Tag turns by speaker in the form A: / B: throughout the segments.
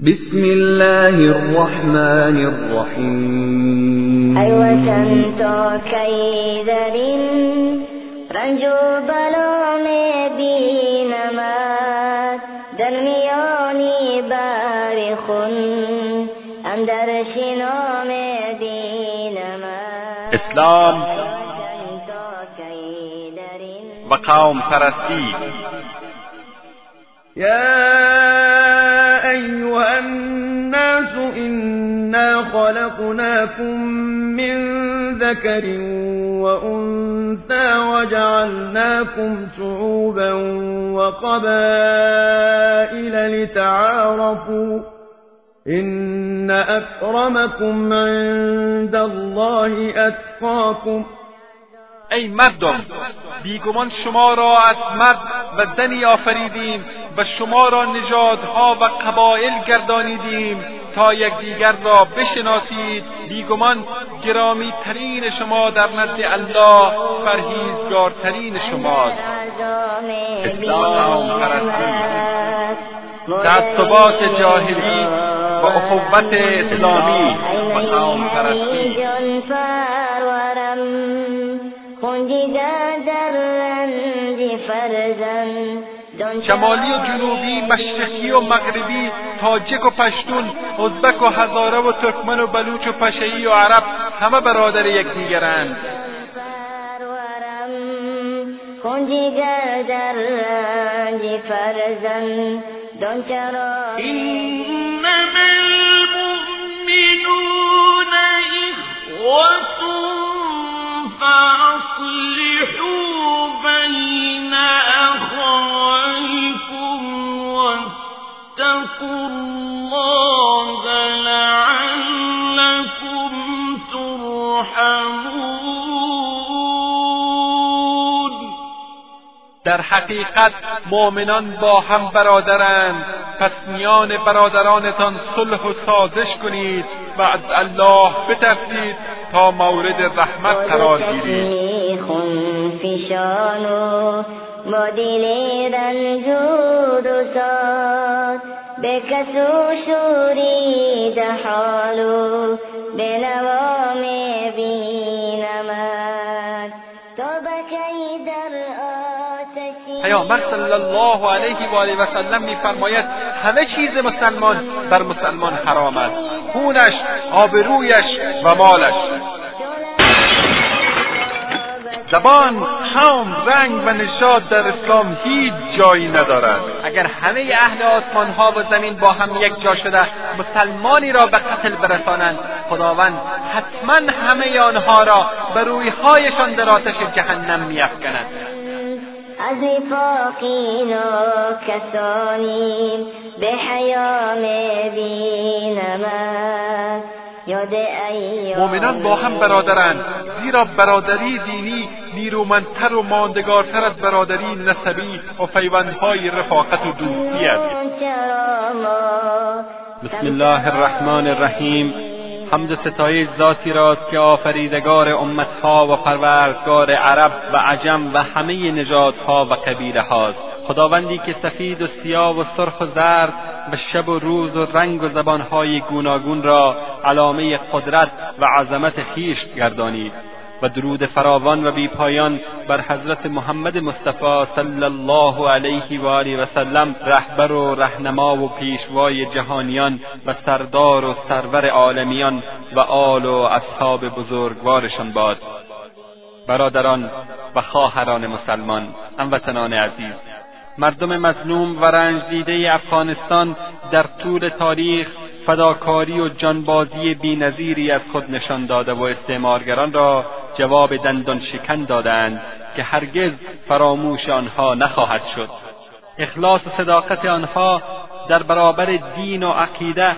A: بسم الله الرحمن الرحيم أيوة أنت کئی درین رنجو بلوں میں بھی نماز درمیانی بار خون اندر شنوں میں بھی نماز اسلام و قوم پرستی أيها الناس إنا خلقناكم من ذكر وأنثى
B: وجعلناكم شعوبا وقبائل لتعارفوا إن أكرمكم عند الله أتقاكم أي مردم بیگمان شما را از مرد و زنی آفریدیم و شما را نژادها و قبایل گردانیدیم تا یکدیگر را بشناسید بیگمان گرامی ترین شما در نزد الله فرهیزگارترین شماست اسلام پرستی تعصبات جاهلی و اخوت اسلامی و قوم شمالی و جنوبی مشرقی و مغربی تاجک و پشتون ازبک و هزاره و ترکمن و بلوچ و پشهی و عرب همه برادر یکدیگرند إنما در حقیقت مؤمنان با هم برادرند پس میان برادرانتان صلح و سازش کنید و از الله بترسید تا مورد رحمت قرار گیرید با دل و بکسو حالو در آتشی پیامبر صلی الله علیه و آله و سلم میفرماید همه چیز مسلمان بر مسلمان حرام است خونش آبرویش و مالش زبان هم رنگ و نشاد در اسلام هیچ جایی ندارد اگر همه اهل آسمان ها و زمین با هم یک جا شده مسلمانی را به قتل برسانند خداوند حتما همه آنها را به هایشان در آتش جهنم افکند از نفاقین و به حیام مؤمنان با هم برادرند زیرا برادری دینی نیرومندتر و ماندگارتر از برادری نسبی و پیوندهای رفاقت و دوستی است بسم الله الرحمن الرحیم حمد و ستایش ذاتی راست که آفریدگار امتها و پروردگار عرب و عجم و همه نژادها و قبیله هاست خداوندی که سفید و سیاه و سرخ و زرد به شب و روز و رنگ و زبانهای گوناگون را علامه قدرت و عظمت خیش گردانید و درود فراوان و بیپایان بر حضرت محمد مصطفی صلی الله علیه و آله و سلم رهبر و رهنما و پیشوای جهانیان و سردار و سرور عالمیان و آل و اصحاب بزرگوارشان باد برادران و خواهران مسلمان هموطنان عزیز مردم مظلوم و رنج افغانستان در طول تاریخ فداکاری و جانبازی بینظیری از خود نشان داده و استعمارگران را جواب دندان شکن دادند که هرگز فراموش آنها نخواهد شد اخلاص و صداقت آنها در برابر دین و عقیده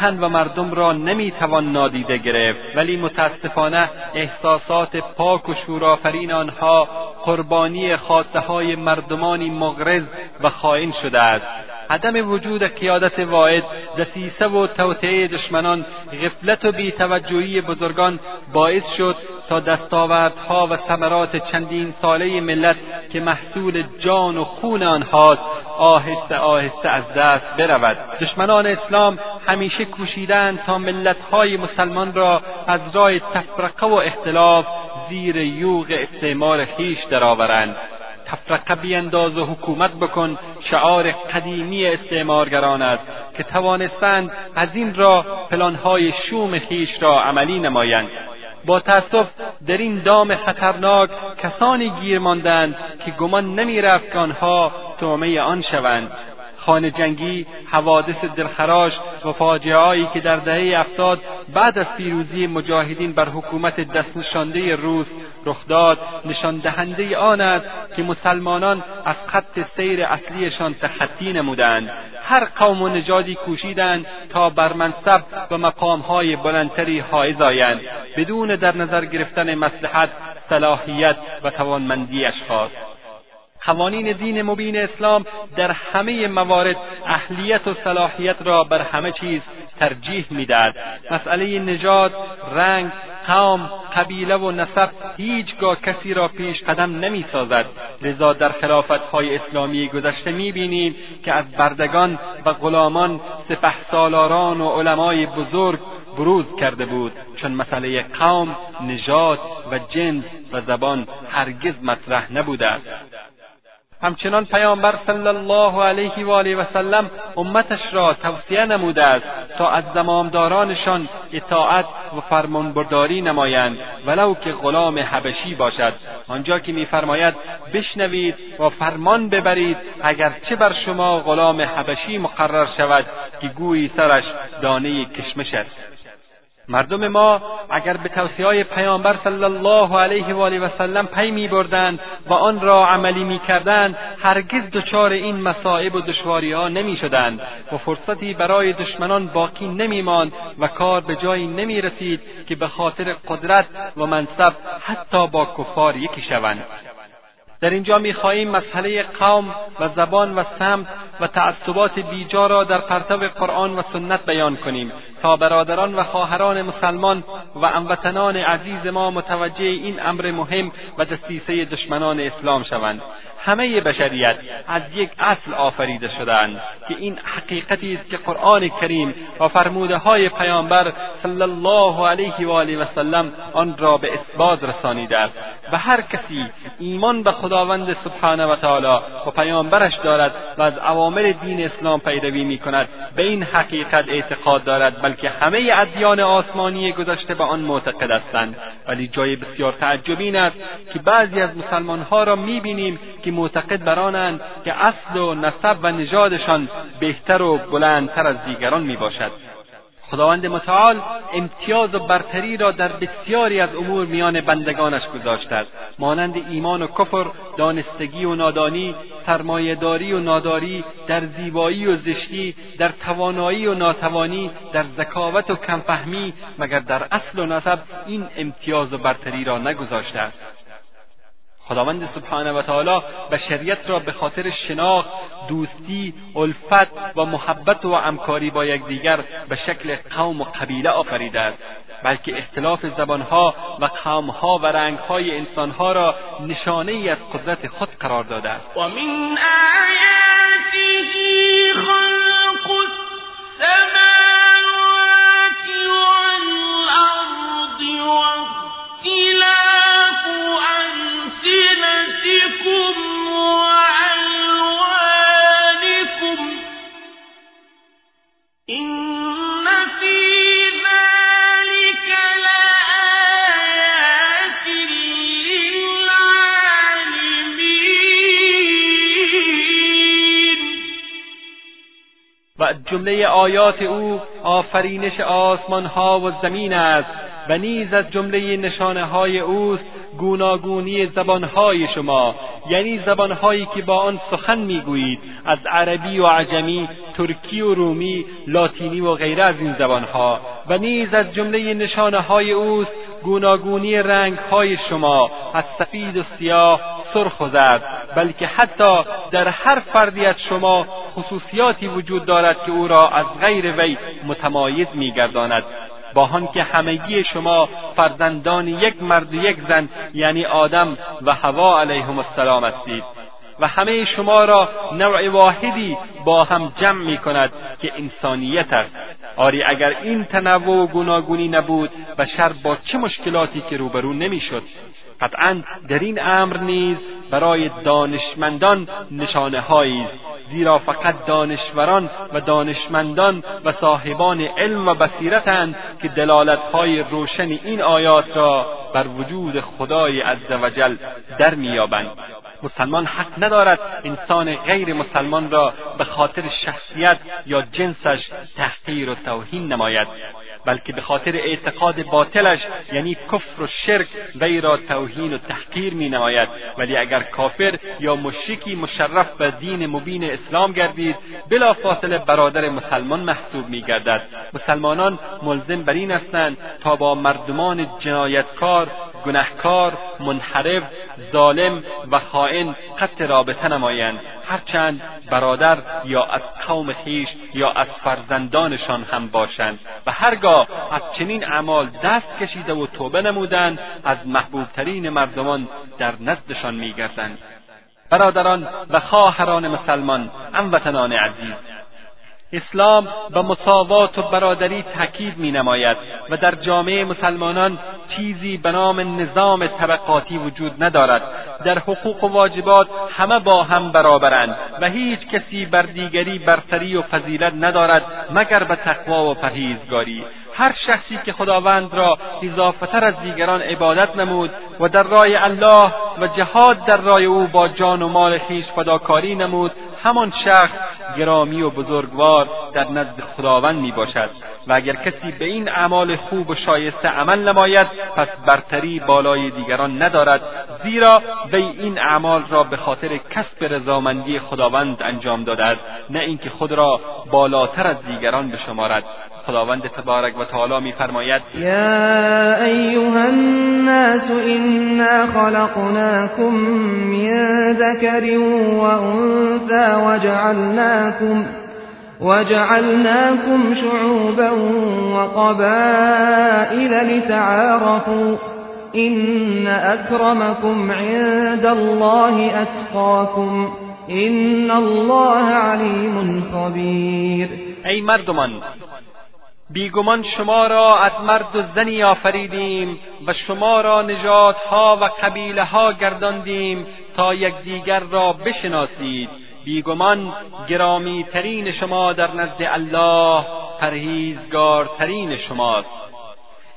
B: تن و مردم را نمیتوان نادیده گرفت ولی متاسفانه احساسات پاک و شورآفرین آنها قربانی خاطه های مردمانی مغرض و خائن شده است عدم وجود قیادت واعد دسیسه و توطعه دشمنان غفلت و بیتوجهی بزرگان باعث شد تا دستاوردها و ثمرات چندین ساله ملت که محصول جان و خون آنهاست آهسته آهسته از دست برود دشمنان اسلام همیشه کوشیدند تا ملتهای مسلمان را از راه تفرقه و اختلاف زیر یوغ استعمار خویش درآورند تفرقه بینداز و حکومت بکن شعار قدیمی استعمارگران است که توانستند از این را پلانهای شوم خیش را عملی نمایند با تأسف در این دام خطرناک کسانی گیر ماندند که گمان نمیرفت که آنها آن شوند خانه جنگی حوادث دلخراش و فاجعهایی که در دهه هفتاد بعد از پیروزی مجاهدین بر حکومت دستنشانده روس رخ داد نشان دهنده آن است که مسلمانان از خط سیر اصلیشان تخطی نمودند هر قوم و نژادی کوشیدند تا بر منصب و مقامهای بلندتری حائز آیند بدون در نظر گرفتن مسلحت صلاحیت و توانمندی اشخاص قوانین دین مبین اسلام در همه موارد اهلیت و صلاحیت را بر همه چیز ترجیح میدهد مسئله نژاد رنگ قوم قبیله و نسب هیچگاه کسی را پیش قدم نمیسازد لذا در خلافتهای اسلامی گذشته میبینیم که از بردگان و غلامان سپه سالاران و علمای بزرگ بروز کرده بود چون مسئله قوم نژاد و جنس و زبان هرگز مطرح نبوده است همچنان پیامبر صلی الله علیه و آله و سلم امتش را توصیه نموده است تا از زمامدارانشان اطاعت و فرمانبرداری نمایند ولو که غلام حبشی باشد آنجا که میفرماید بشنوید و فرمان ببرید اگر چه بر شما غلام حبشی مقرر شود که گویی سرش دانه کشمش است مردم ما اگر به توصیه های پیامبر صلی الله علیه و آله و سلم پی بردن و آن را عملی کردن هرگز دچار این مصائب و دشواری ها شدن و فرصتی برای دشمنان باقی نمیماند و کار به جایی نمی رسید که به خاطر قدرت و منصب حتی با کفار یکی شوند در اینجا میخواهیم مسئله قوم و زبان و سمت و تعصبات بیجا را در پرتو قرآن و سنت بیان کنیم تا برادران و خواهران مسلمان و هموطنان عزیز ما متوجه این امر مهم و دسیسه دشمنان اسلام شوند همه بشریت از یک اصل آفریده شدند که این حقیقتی است که قرآن کریم و فرموده های پیامبر صلی الله علیه و آله و آن را به اثبات رسانیده است و هر کسی ایمان به خداوند سبحانه و تعالی و پیامبرش دارد و از عوامل دین اسلام پیروی می کند به این حقیقت اعتقاد دارد بلکه همه ادیان آسمانی گذشته به آن معتقد هستند ولی جای بسیار تعجبی است که بعضی از مسلمانها را می بینیم که معتقد برانند که اصل و نسب و نژادشان بهتر و بلندتر از دیگران می باشد خداوند متعال امتیاز و برتری را در بسیاری از امور میان بندگانش گذاشته است مانند ایمان و کفر دانستگی و نادانی سرمایهداری و ناداری در زیبایی و زشتی در توانایی و ناتوانی در ذکاوت و کمفهمی مگر در اصل و نسب این امتیاز و برتری را نگذاشته است خداوند سبحانه و تعالی بشریت را به خاطر شناخت دوستی الفت و محبت و همکاری با یکدیگر به شکل قوم و قبیله آفریده است بلکه اختلاف زبانها و قومها و رنگهای انسانها را نشانهای از قدرت خود قرار داده است جمله آیات او آفرینش آسمان ها و زمین است و نیز از جمله نشانه های اوست گوناگونی زبانهای شما یعنی زبانهایی که با آن سخن میگویید از عربی و عجمی ترکی و رومی لاتینی و غیره از این زبانها و نیز از جمله نشانه های اوست گوناگونی های شما از سفید و سیاه سرخ و زرد بلکه حتی در هر فردی از شما خصوصیاتی وجود دارد که او را از غیر وی متمایز میگرداند با آنکه همگی شما فرزندان یک مرد و یک زن یعنی آدم و هوا علیهم السلام هستید و همه شما را نوع واحدی با هم جمع می کند که انسانیت است آری اگر این تنوع و گوناگونی نبود بشر با چه مشکلاتی که روبرو نمیشد قطعا در این امر نیز برای دانشمندان نشانه هایی زیرا فقط دانشوران و دانشمندان و صاحبان علم و بصیرتند که های روشن این آیات را بر وجود خدای عزوجل در مییابند مسلمان حق ندارد انسان غیر مسلمان را به خاطر شخصیت یا جنسش تحقیر و توهین نماید بلکه به خاطر اعتقاد باطلش یعنی کفر و شرک وی را توهین و تحقیر می نماید ولی اگر کافر یا مشرکی مشرف به دین مبین اسلام گردید بلا فاصله برادر مسلمان محسوب می گردد مسلمانان ملزم بر این هستند تا با مردمان جنایتکار گنهکار منحرف ظالم و خائن قطع رابطه نمایند هرچند برادر یا از قوم خویش یا از فرزندانشان هم باشند و هرگاه از چنین اعمال دست کشیده و توبه نمودند از محبوبترین مردمان در نزدشان میگردند برادران و خواهران مسلمان هموطنان عزیز اسلام به مساوات و برادری تاکید می نماید و در جامعه مسلمانان چیزی به نام نظام طبقاتی وجود ندارد در حقوق و واجبات همه با هم برابرند و هیچ کسی بر دیگری برتری و فضیلت ندارد مگر به تقوا و پرهیزگاری هر شخصی که خداوند را اضافتر از دیگران عبادت نمود و در رای الله و جهاد در رای او با جان و مال خویش فداکاری نمود همان شخص گرامی و بزرگوار در نزد خداوند می باشد و اگر کسی به این اعمال خوب و شایسته عمل نماید پس برتری بالای دیگران ندارد زیرا وی این اعمال را به خاطر کسب رضامندی خداوند انجام داده است نه اینکه خود را بالاتر از دیگران بشمارد خداوند تبارک و تعالی فرماید یا ایها الناس انا خلقناکم من ذکر و انثى وجعلناکم وجعلناكم شعوبا وقبائل لتعارفوا إن أكرمكم عند الله أتقاكم إن الله عليم خبير ای مردمان بیگمان شما را از مرد و زنی آفریدیم و شما را نژادها و قبیله ها گرداندیم تا یکدیگر را بشناسید بیگمان ترین شما در نزد الله پرهیزگارترین شماست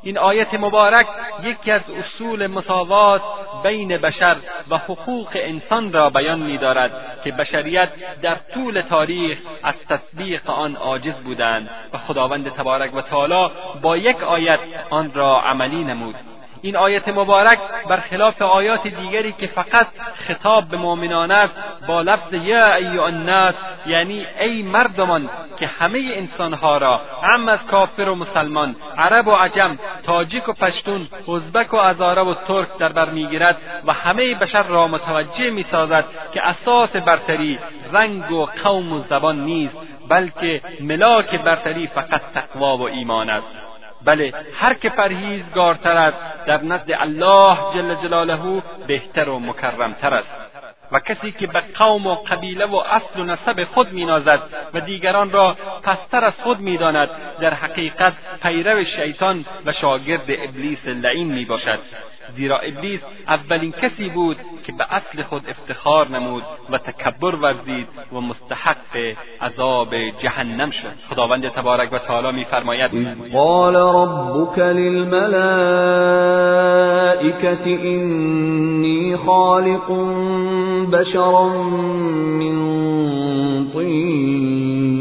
B: این آیت مبارک یکی از اصول مساوات بین بشر و حقوق انسان را بیان میدارد که بشریت در طول تاریخ از تطبیق آن عاجز بودند و خداوند تبارک و تعالی با یک آیت آن را عملی نمود این آیت مبارک برخلاف آیات دیگری که فقط خطاب به مؤمنان است با لفظ یا ایها الناس یعنی ای مردمان که همه انسانها را هم از کافر و مسلمان عرب و عجم تاجیک و پشتون ازبک و ازاره و ترک در بر میگیرد و همه بشر را متوجه میسازد که اساس برتری رنگ و قوم و زبان نیست بلکه ملاک برتری فقط تقوا و ایمان است بله هر که پرهیزگارتر است در نزد الله جل جلاله بهتر و مکرمتر است و کسی که به قوم و قبیله و اصل و نسب خود مینازد و دیگران را پستر از خود میداند در حقیقت پیرو شیطان و شاگرد ابلیس لعین میباشد زیرا ابلیس اولین کسی بود که به اصل خود افتخار نمود و تکبر ورزید و مستحق عذاب جهنم شد خداوند تبارک و تعالی میفرماید قال ربك للملائکه انی خالق بشرا من طین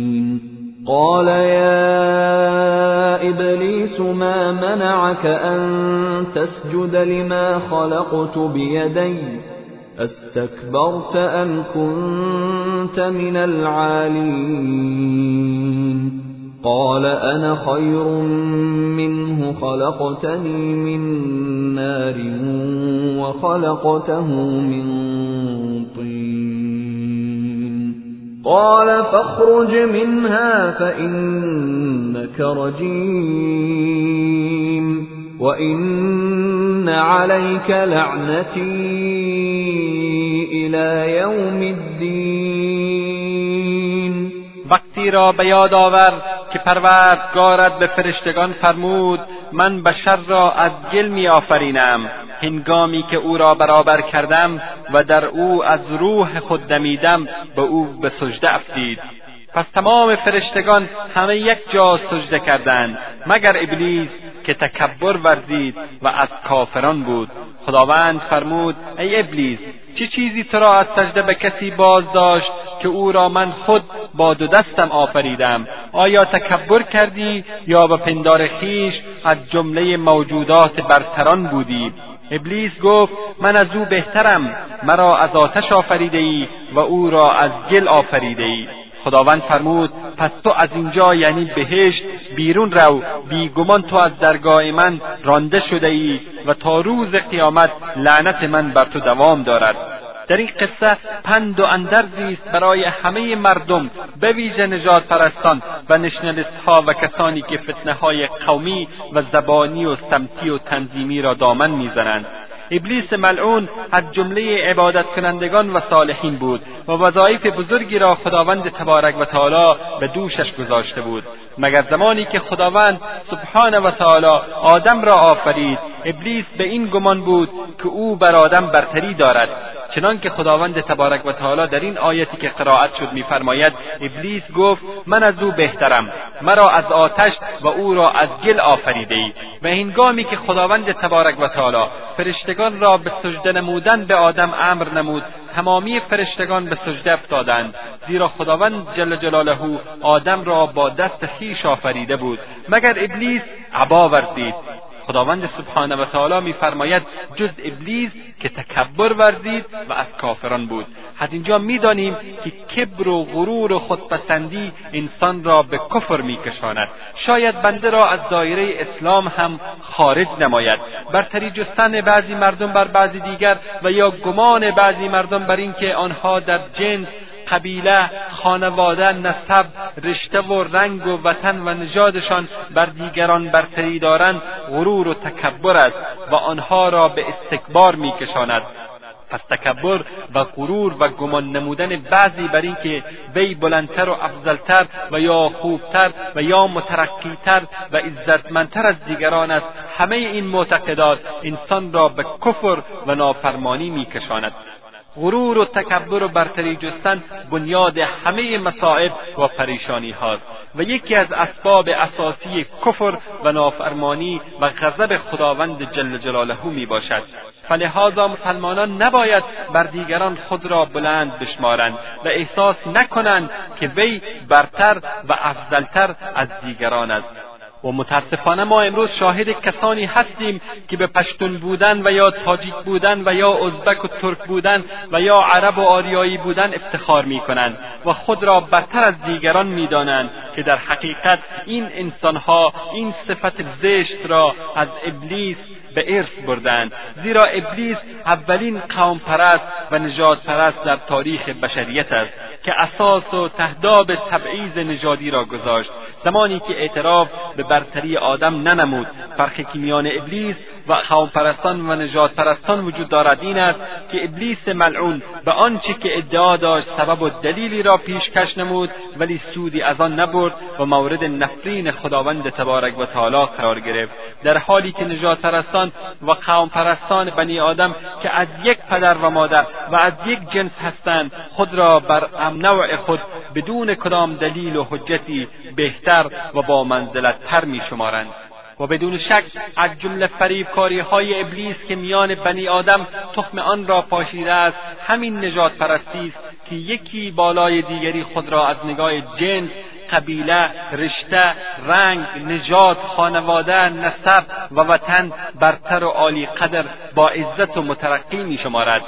C: قال يا إبليس ما منعك أن تسجد لما خلقت بيدي استكبرت أن كنت من العالين قال أنا خير منه خلقتني من نار وخلقته من طين قال فاخرج منها فإنك رجيم وإن عليك لعنتي إلى يوم الدين
B: وقتی را به یاد آور که پروردگارت به فرشتگان فرمود من بشر را از گل آفرینم هنگامی که او را برابر کردم و در او از روح خود دمیدم به او به سجده افتید پس تمام فرشتگان همه یک جا سجده کردند مگر ابلیس که تکبر ورزید و از کافران بود خداوند فرمود ای ابلیس چه چی چیزی تو را از سجده به کسی باز داشت که او را من خود با دو دستم آفریدم آیا تکبر کردی یا به پندار خیش از جمله موجودات برتران بودی ابلیس گفت من از او بهترم مرا از آتش آفریده ای و او را از گل آفریده ای خداوند فرمود پس تو از اینجا یعنی بهشت بیرون رو بیگمان تو از درگاه من رانده شده ای و تا روز قیامت لعنت من بر تو دوام دارد در این قصه پند و اندرزی است برای همه مردم به ویژه نجات پرستان و نشنلست ها و کسانی که فتنه های قومی و زبانی و سمتی و تنظیمی را دامن میزنند ابلیس ملعون از جمله عبادت کنندگان و صالحین بود و وظایف بزرگی را خداوند تبارک و تعالی به دوشش گذاشته بود مگر زمانی که خداوند سبحان و تعالی آدم را آفرید ابلیس به این گمان بود که او بر آدم برتری دارد چنانکه خداوند تبارک و تعالی در این آیتی که قرائت شد میفرماید ابلیس گفت من از او بهترم مرا از آتش و او را از گل آفریده ای و هنگامی که خداوند تبارک و تعالی فرشتگان را به سجده نمودن به آدم امر نمود تمامی فرشتگان به سجده افتادند زیرا خداوند جل جلاله آدم را با دست خویش آفریده بود مگر ابلیس عبا ورزید خداوند سبحانه و تعالی میفرماید جز ابلیس که تکبر ورزید و از کافران بود از اینجا میدانیم که کبر و غرور و خودپسندی انسان را به کفر میکشاند شاید بنده را از دایره اسلام هم خارج نماید برتری جستن بعضی مردم بر بعضی دیگر و یا گمان بعضی مردم بر اینکه آنها در جنس قبیله خانواده نسب رشته و رنگ و وطن و نژادشان بر دیگران برتری دارند غرور و تکبر است و آنها را به استکبار میکشاند پس تکبر و غرور و گمان نمودن بعضی بر اینکه وی بلندتر و افضلتر و یا خوبتر و یا مترقیتر و عزتمندتر از دیگران است همه این معتقدات انسان را به کفر و نافرمانی میکشاند غرور و تکبر و برتری جستن بنیاد همه مصائب و پریشانی هاست و یکی از اسباب اساسی کفر و نافرمانی و غضب خداوند جل جلاله می باشد فلهذا مسلمانان نباید بر دیگران خود را بلند بشمارند و احساس نکنند که وی برتر و افضلتر از دیگران است و متاسفانه ما امروز شاهد کسانی هستیم که به پشتون بودن و یا تاجیک بودن و یا ازبک و ترک بودن و یا عرب و آریایی بودن افتخار می کنند و خود را برتر از دیگران می دانند که در حقیقت این انسانها این صفت زشت را از ابلیس به ارث بردند زیرا ابلیس اولین قوم پرست و نجات پرست در تاریخ بشریت است که اساس و تهداب تبعیض نژادی را گذاشت زمانی که اعتراف به برتری آدم ننمود فرق کیمیان ابلیس و قوم پرستان و نجات پرستان وجود دارد این است که ابلیس ملعون به آنچه که ادعا داشت سبب و دلیلی را پیشکش نمود ولی سودی از آن نبرد و مورد نفرین خداوند تبارک و تعالی قرار گرفت در حالی که نجات پرستان و قوم پرستان بنی آدم که از یک پدر و مادر و از یک جنس هستند خود را بر نوع خود بدون کدام دلیل و حجتی بهتر و با منزلت تر می شمارند و بدون شک از جمله فریبکاری های ابلیس که میان بنی آدم تخم آن را پاشیده است همین نجات پرستی است که یکی بالای دیگری خود را از نگاه جنس قبیله رشته رنگ نجات، خانواده نسب و وطن برتر و عالی قدر با عزت و مترقی می شمارد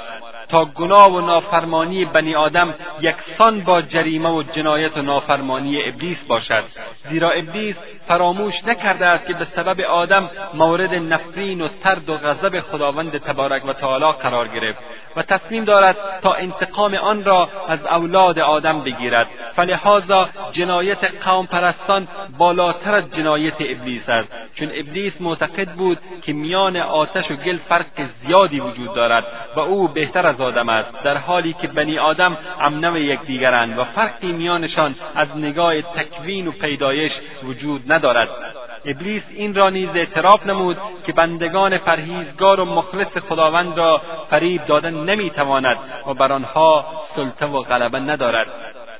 B: تا گناه و نافرمانی بنی آدم یکسان با جریمه و جنایت و نافرمانی ابلیس باشد زیرا ابلیس فراموش نکرده است که به سبب آدم مورد نفرین و سرد و غضب خداوند تبارک و تعالی قرار گرفت و تصمیم دارد تا انتقام آن را از اولاد آدم بگیرد فلحاظا جنایت قوم پرستان بالاتر از جنایت ابلیس است چون ابلیس معتقد بود که میان آتش و گل فرق زیادی وجود دارد و او بهتر از آدم است در حالی که بنی آدم امنو یکدیگرند و فرقی میانشان از نگاه تکوین و پیدایش وجود ندارد ابلیس این را نیز اعتراف نمود که بندگان پرهیزگار و مخلص خداوند را فریب دادن نمیتواند و بر آنها سلطه و غلبه ندارد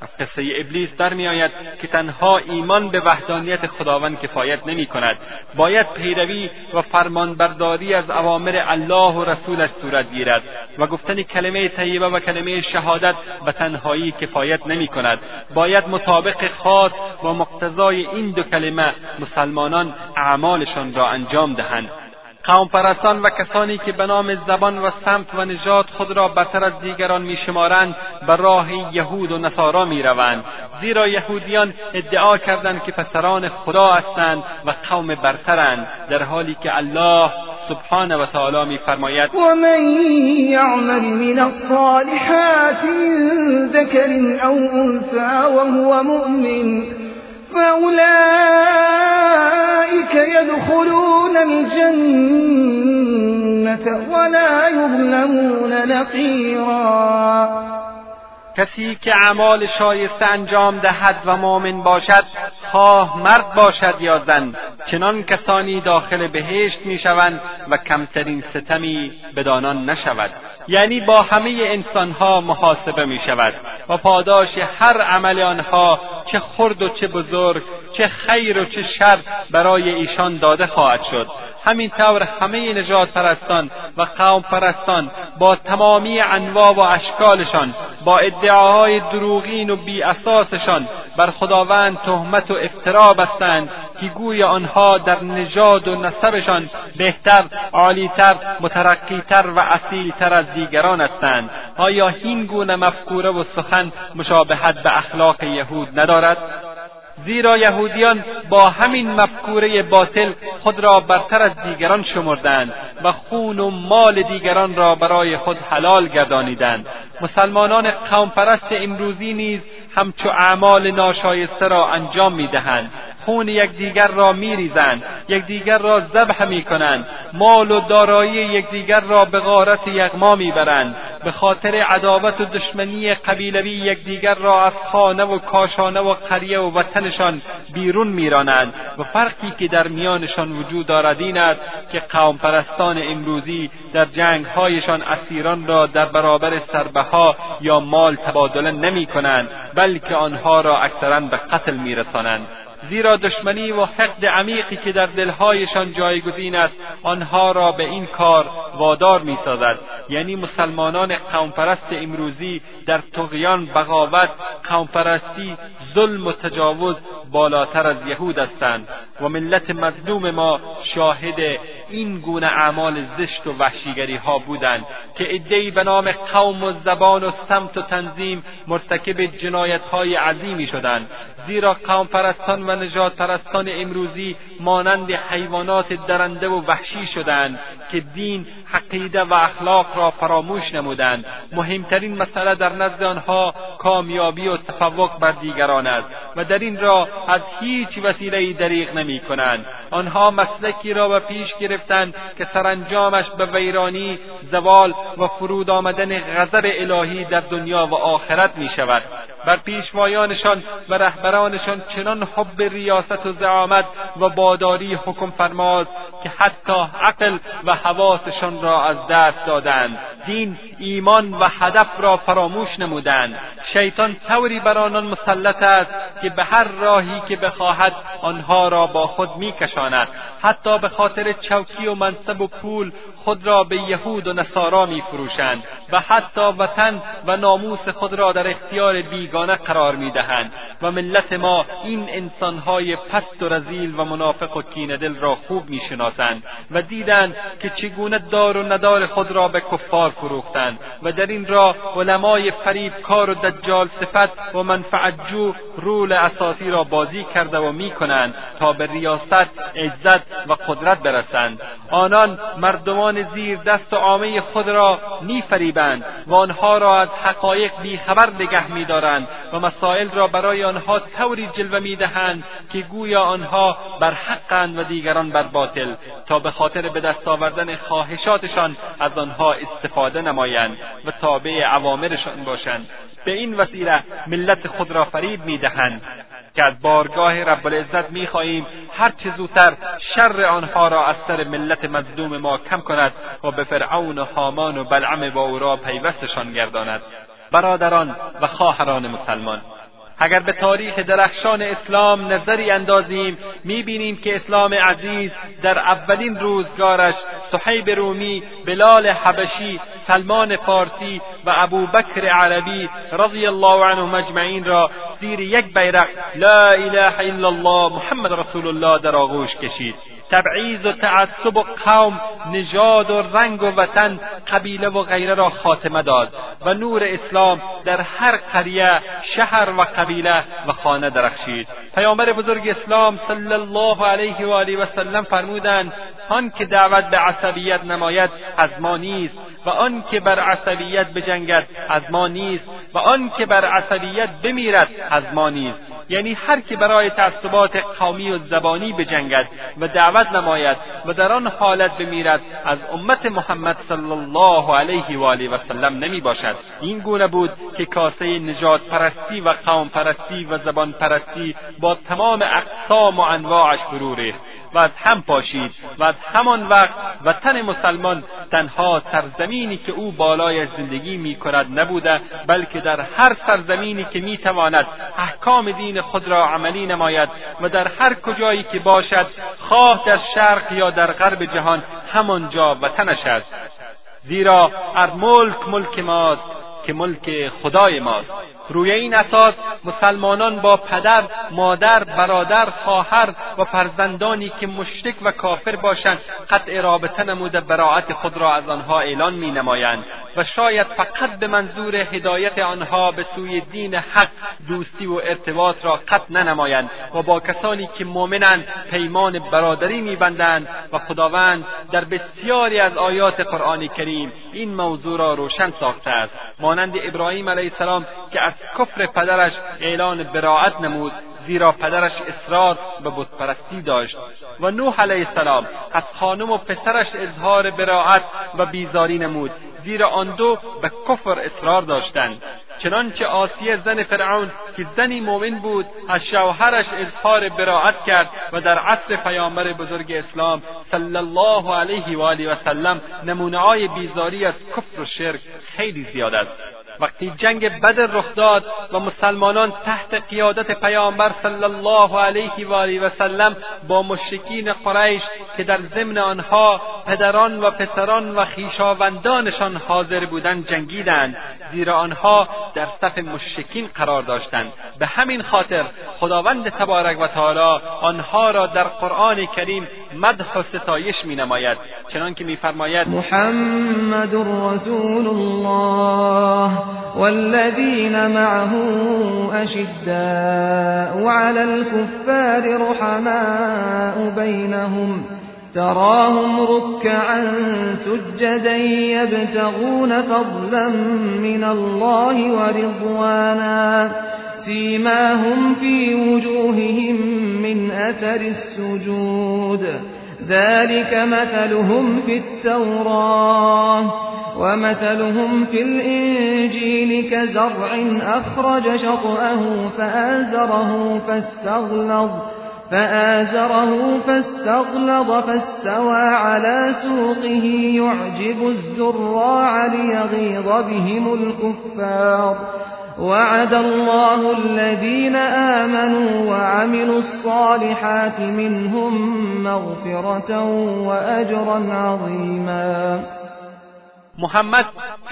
B: از قصه ابلیس در می آید که تنها ایمان به وحدانیت خداوند کفایت نمی کند باید پیروی و فرمانبرداری از اوامر الله و رسولش صورت گیرد و گفتن کلمه طیبه و کلمه شهادت به تنهایی کفایت نمی کند باید مطابق خاص و مقتضای این دو کلمه مسلمانان اعمالشان را انجام دهند قوم پرستان و کسانی که به نام زبان و سمت و نژاد خود را برتر از دیگران میشمارند به راه یهود و نصارا میروند زیرا یهودیان ادعا کردند که پسران خدا هستند و قوم برترند در حالی که الله سبحانه و تعالی میفرماید و من یعمل من الصالحات من ذکر او وهو مؤمن فأولئك يدخلون الجنة ولا يظلمون نقيرا کسی که اعمال شایسته انجام دهد و مؤمن باشد خواه مرد باشد یا زن چنان کسانی داخل بهشت میشوند و کمترین ستمی بدانان نشود یعنی با همه انسانها محاسبه می شود و پاداش هر عمل آنها چه خرد و چه بزرگ چه خیر و چه شر برای ایشان داده خواهد شد همین طور همه نجات پرستان و قوم پرستان با تمامی انواع و اشکالشان با ادعاهای دروغین و بی اساسشان بر خداوند تهمت و افترا بستند که گوی آنها در نژاد و نسبشان بهتر عالیتر مترقیتر و اصیلتر از دیگران هستند آیا هین گونه مفکوره و سخن مشابهت به اخلاق یهود ندارد زیرا یهودیان با همین مفکوره باطل خود را برتر از دیگران شمردند و خون و مال دیگران را برای خود حلال گردانیدند مسلمانان پرست امروزی نیز همچو اعمال ناشایسته را انجام میدهند خون یکدیگر را میریزند یکدیگر را ذبح میکنند مال و دارایی یکدیگر را به غارت یغما میبرند به خاطر عداوت و دشمنی قبیلوی یکدیگر را از خانه و کاشانه و قریه و وطنشان بیرون میرانند و فرقی که در میانشان وجود دارد این است که قومپرستان امروزی در جنگهایشان اسیران را در برابر سربها یا مال تبادله نمیکنند بلکه آنها را اکثرا به قتل میرسانند زیرا دشمنی و حقد عمیقی که در دلهایشان جایگزین است آنها را به این کار وادار میسازد یعنی مسلمانان قومپرست امروزی در تغیان بغاوت قومپرستی ظلم و تجاوز بالاتر از یهود هستند و ملت مظلوم ما شاهد این گونه اعمال زشت و وحشیگری ها بودند که عدهای به نام قوم و زبان و سمت و تنظیم مرتکب جنایت های عظیمی شدند زیرا قوم پرستان و نجات پرستان امروزی مانند حیوانات درنده و وحشی شدند که دین عقیده و اخلاق را فراموش نمودند مهمترین مسئله در نزد آنها کامیابی و تفوق بر دیگران است و در این را از هیچ وسیلهای دریغ نمی کنند آنها مسلکی را به پیش گرفت که سرانجامش به ویرانی زوال و فرود آمدن غضب الهی در دنیا و آخرت می شود بر پیشوایانشان و رهبرانشان چنان حب ریاست و زعامت و باداری حکم فرماز که حتی عقل و حواسشان را از دست دادند دین ایمان و هدف را فراموش نمودند شیطان طوری بر آنان مسلط است که به هر راهی که بخواهد آنها را با خود میکشاند حتی به خاطر چو چوکی و منصب و پول خود را به یهود و نصارا فروشند و حتی وطن و ناموس خود را در اختیار بیگانه قرار دهند و ملت ما این انسانهای پست و رزیل و منافق و دل را خوب میشناسند و دیدند که چگونه دار و ندار خود را به کفار فروختند و در این راه علمای کار و دجال صفت و منفعتجو رول اساسی را بازی کرده و کنند تا به ریاست عزت و قدرت برسند آنان مردمان زیر دست و عامه خود را میفریبند و آنها را از حقایق بیخبر نگه میدارند و مسائل را برای آنها طوری جلوه میدهند که گویا آنها بر حقند و دیگران بر باطل تا به خاطر به دست آوردن خواهشاتشان از آنها استفاده نمایند و تابع عوامرشان باشند به این وسیله ملت خود را فریب میدهند که از بارگاه رب العزت میخواهیم هر چه زودتر شر آنها را از سر ملت مظلوم ما کم کند و به فرعون و حامان و بلعم با او را پیوستشان گرداند برادران و خواهران مسلمان اگر به تاریخ درخشان اسلام نظری اندازیم میبینیم که اسلام عزیز در اولین روزگارش صحیب رومی بلال حبشی سلمان فارسی و ابوبکر عربی رضی الله عنهم اجمعین را زیر یک بیرق لا اله الا الله محمد رسول الله در آغوش کشید تبعیض و تعصب و قوم نژاد و رنگ و وطن قبیله و غیره را خاتمه داد و نور اسلام در هر قریه شهر و قبیله و خانه درخشید پیامبر بزرگ اسلام صلی الله علیه و آله و سلم فرمودند آن که دعوت به عصبیت نماید از ما نیست و آن که بر عصبیت بجنگد از ما نیست و آن که بر عصبیت بمیرد از ما نیست یعنی هر که برای تعصبات قومی و زبانی بجنگد و دعوت نماید و در آن حالت بمیرد از امت محمد صلی الله علیه و آله و سلم نمی باشد این گونه بود که کاسه نجات پرستی و قوم پرستی و زبان پرستی با تمام اقسام و انواعش فرو ریخت و از هم پاشید و از همان وقت وطن مسلمان تنها سرزمینی که او بالای زندگی می کند نبوده بلکه در هر سرزمینی که میتواند احکام دین خود را عملی نماید و در هر کجایی که باشد خواه در شرق یا در غرب جهان همانجا وطنش است زیرا ار ملک ملک ماست که ملک خدای ماست روی این اساس مسلمانان با پدر مادر برادر خواهر و فرزندانی که مشرک و کافر باشند قطع رابطه نموده براعت خود را از آنها اعلان می نمایند و شاید فقط به منظور هدایت آنها به سوی دین حق دوستی و ارتباط را قطع ننمایند و با کسانی که مؤمنند پیمان برادری میبندند و خداوند در بسیاری از آیات قرآن کریم این موضوع را روشن ساخته است مانند ابراهیم علیه السلام که کفر پدرش اعلان براعت نمود زیرا پدرش اصرار به بتپرستی داشت و نوح علیه السلام از خانم و پسرش اظهار براعت و بیزاری نمود زیرا آن دو به کفر اصرار داشتند چنانچه آسیه زن فرعون که زنی مؤمن بود از شوهرش اظهار براعت کرد و در عصر پیامبر بزرگ اسلام صلی الله علیه و آله و نمونه نمونههای بیزاری از کفر و شرک خیلی زیاد است وقتی جنگ بدر رخ داد و مسلمانان تحت قیادت پیامبر صلی الله علیه و آله و با مشکین قریش که در ضمن آنها پدران و پسران و خویشاوندانشان حاضر بودند جنگیدند زیرا آنها در صف مشکین قرار داشتند به همین خاطر خداوند تبارک و تعالی آنها را در قرآن کریم مدح و ستایش می نماید چنانکه میفرماید محمد رسول الله والذین معه اشداء على الكفار رحماء بینهم تراهم ركعا سجدا يبتغون فضلا من الله ورضوانا فيما هم في وجوههم من أثر السجود ذلك مثلهم في التوراة ومثلهم في الإنجيل كزرع أخرج شطأه فآزره فاستغلظ فآزره فاستغلظ فاستوى على سوقه يعجب الزراع ليغيظ بهم الكفار وعد الله الذين آمنوا وعملوا الصالحات منهم مغفرة وأجرا عظيما محمد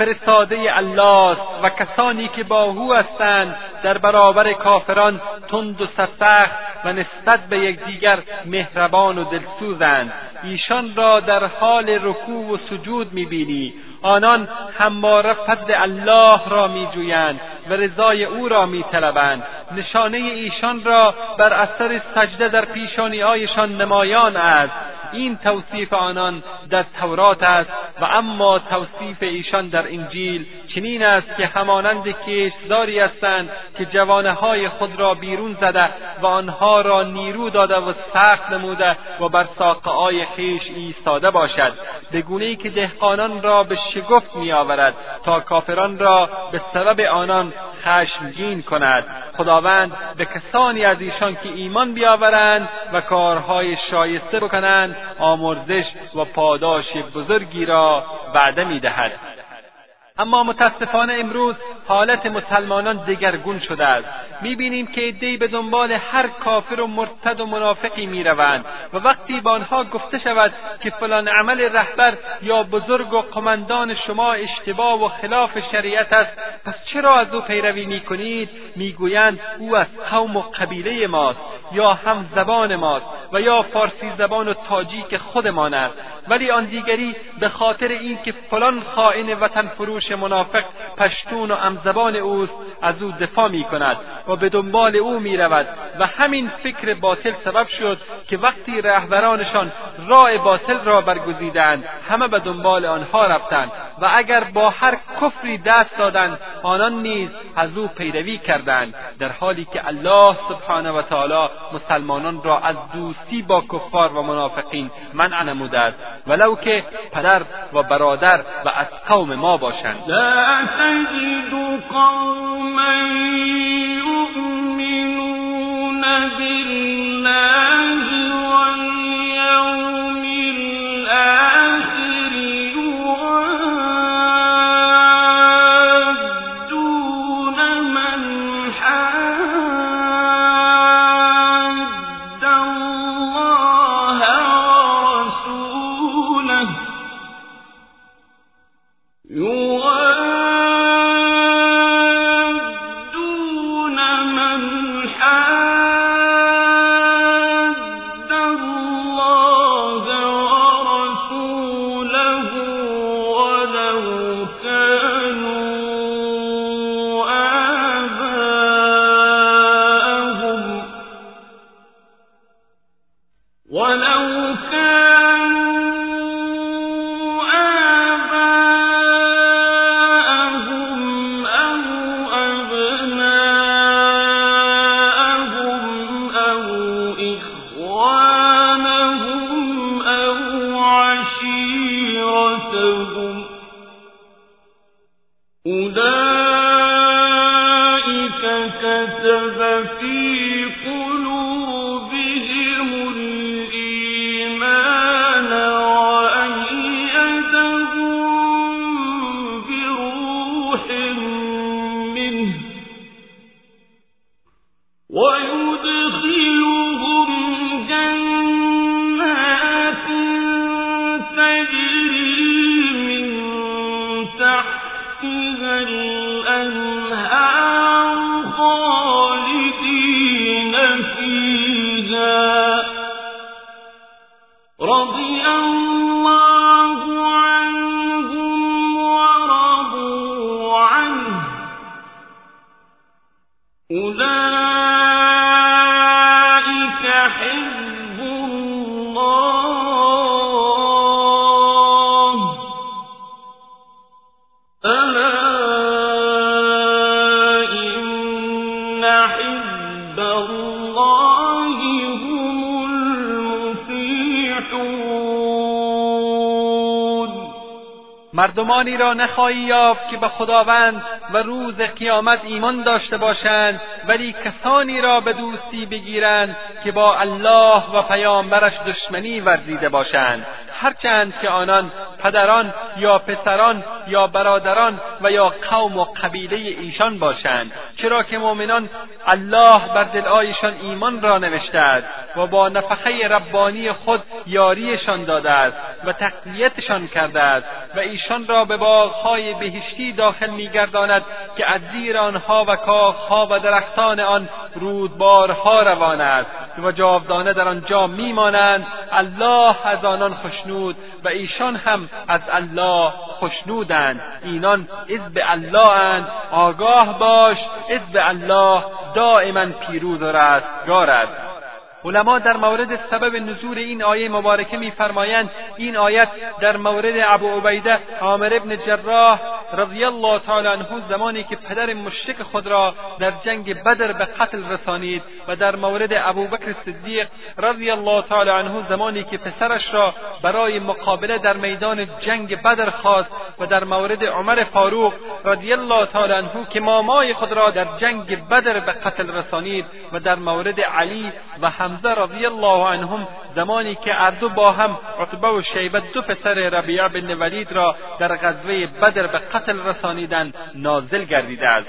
B: فرستاده الله است و کسانی که با او هستند در برابر کافران تند و سرسخت و نسبت به یکدیگر مهربان و دلسوزند ایشان را در حال رکوع و سجود میبینی آنان همواره فضل الله را میجویند و رضای او را میطلبند نشانه ایشان را بر اثر سجده در پیشانیهایشان نمایان است این توصیف آنان در تورات است و اما توصیف ایشان در انجیل چنین است که همانند کشتزاری هستند که های خود را بیرون زده و آنها را نیرو داده و سخت نموده و بر ساقههای خویش ایستاده باشد به ای که دهقانان را به شگفت میآورد تا کافران را به سبب آنان خشمگین کند خداوند به کسانی از ایشان که ایمان بیاورند و کارهای شایسته بکنند آمرزش و پاداش بزرگی را وعده میدهد اما متاسفانه امروز حالت مسلمانان دگرگون شده است میبینیم که عدهای به دنبال هر کافر و مرتد و منافقی میروند و وقتی به آنها گفته شود که فلان عمل رهبر یا بزرگ و قمندان شما اشتباه و خلاف شریعت است پس چرا از او پیروی میکنید میگویند او از قوم و قبیله ماست یا هم زبان ماست و یا فارسی زبان و تاجیک خودمان است ولی آن دیگری به خاطر اینکه فلان خائن وطن فروش شما منافق پشتون و امزبان اوست از او دفاع می کند و به دنبال او می رود و همین فکر باطل سبب شد که وقتی رهبرانشان راه باطل را برگزیدند همه به دنبال آنها رفتند و اگر با هر کفری دست دادند آنان نیز از او پیروی کردند در حالی که الله سبحانه و تعالی مسلمانان را از دوستی با کفار و منافقین منع نموده است ولو که پدر و برادر و از قوم ما باشند لا تجد قوما يؤمنون را نخواهی یافت که به خداوند و روز قیامت ایمان داشته باشند ولی کسانی را به دوستی بگیرند که با الله و پیامبرش دشمنی ورزیده باشند هرچند که آنان پدران یا پسران یا برادران و یا قوم و قبیله ایشان باشند چرا که مؤمنان الله بر دلهایشان ایمان را نوشته است و با نفخه ربانی خود یاریشان داده است و تقویتشان کرده است و ایشان را به باغهای بهشتی داخل میگرداند که از زیر آنها و کاخها و درختان آن رودبارها روان است و جاودانه در آنجا میمانند الله از آنان خشنود و ایشان هم از الله خشنودند اینان عذب الله آگاه باش عذب الله دائما پیروز و رستگار است علما در مورد سبب نزول این آیه مبارکه میفرمایند این آیت در مورد ابو عبیده عامر ابن جراح رضی الله تعالی عنه زمانی که پدر مشرک خود را در جنگ بدر به قتل رسانید و در مورد ابوبکر صدیق رضی الله تعالی عنه زمانی که پسرش را برای مقابله در میدان جنگ بدر خواست و در مورد عمر فاروق رضی الله تعالی عنه که مامای خود را در جنگ بدر به قتل رسانید و در مورد علی و حمزه رضی الله عنهم زمانی که اردو با هم عتبه و شیبه دو پسر ربیعه بن ولید را در غزوه بدر به قتل رسانیدند نازل گردیده است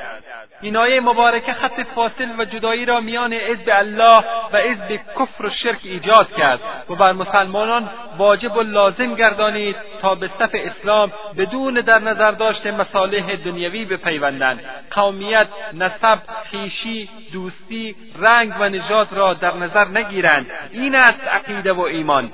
B: این آیه مبارکه خط فاصل و جدایی را میان عزب الله و عزب کفر و شرک ایجاد کرد و بر مسلمانان واجب و لازم گردانید تا به صف اسلام بدون در نظر داشت مصالح دنیوی بپیوندند قومیت نسب خویشی دوستی رنگ و نژاد را در نظر نگیرند این است عقیده و ایمان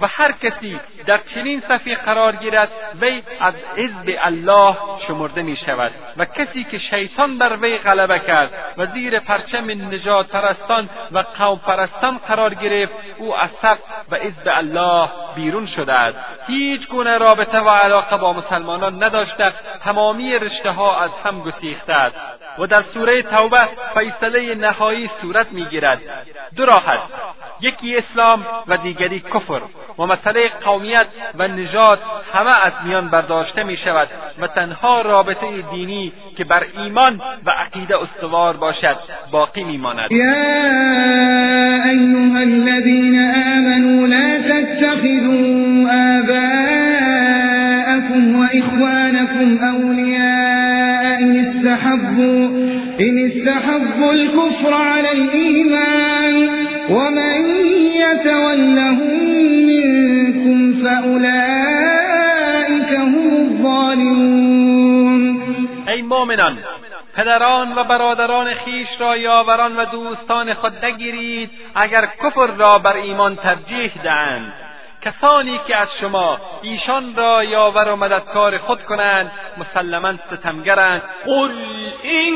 B: و هر کسی در چنین صفی قرار گیرد وی از حزب الله شمرده می شود و کسی که شیطان بر وی غلبه کرد و زیر پرچم نجات پرستان و قوم پرستان قرار گرفت او از صف و حزب الله بیرون شده است هیچ گونه رابطه و علاقه با مسلمانان نداشته تمامی رشته ها از هم گسیخته است و در سوره توبه فیصله نهایی صورت میگیرد دو راه است یکی اسلام و دیگری کفر و مسئله قومیت و نجات همه از میان برداشته می شود و تنها رابطه دینی که بر ایمان و عقیده استوار باشد باقی
D: می ماند یا الذین آمنوا لا تتخذوا آباءكم و اخوانكم اولیاء ان استحبوا, این استحبوا الكفر على و ومن يتولهم
B: ای مؤمنان پدران و برادران خیش را یاوران و دوستان خود نگیرید اگر کفر را بر ایمان ترجیح دهند کسانی که از شما ایشان را یاور و مددکار خود کنند مسلما ستمگرند قل این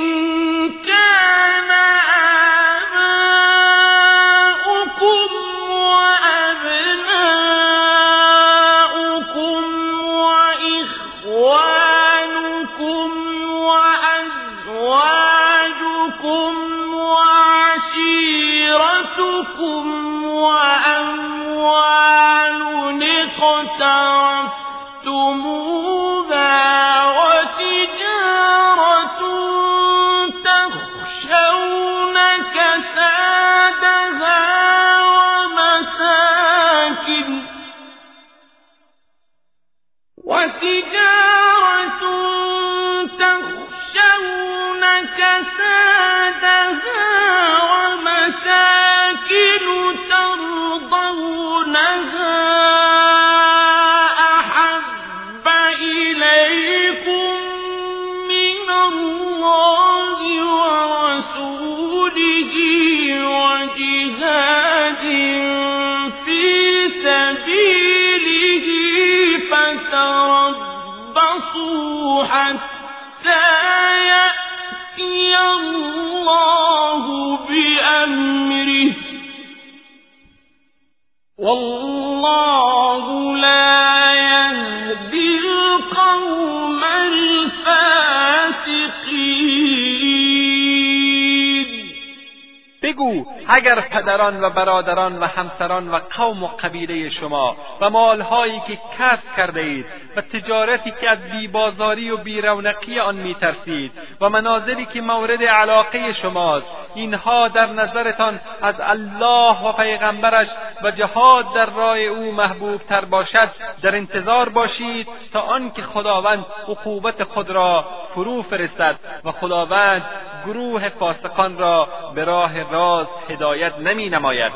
B: اگر پدران و برادران و همسران و قوم و قبیله شما و مالهایی که کسب کرده اید و تجارتی که از بیبازاری و بیرونقی آن میترسید و منازلی که مورد علاقه شماست اینها در نظرتان از الله و پیغمبرش و جهاد در راه او محبوب باشد در انتظار باشید تا آنکه خداوند عقوبت خود را فرو فرستد و خداوند گروه فاسقان را به راه راز هدایت نمی نماید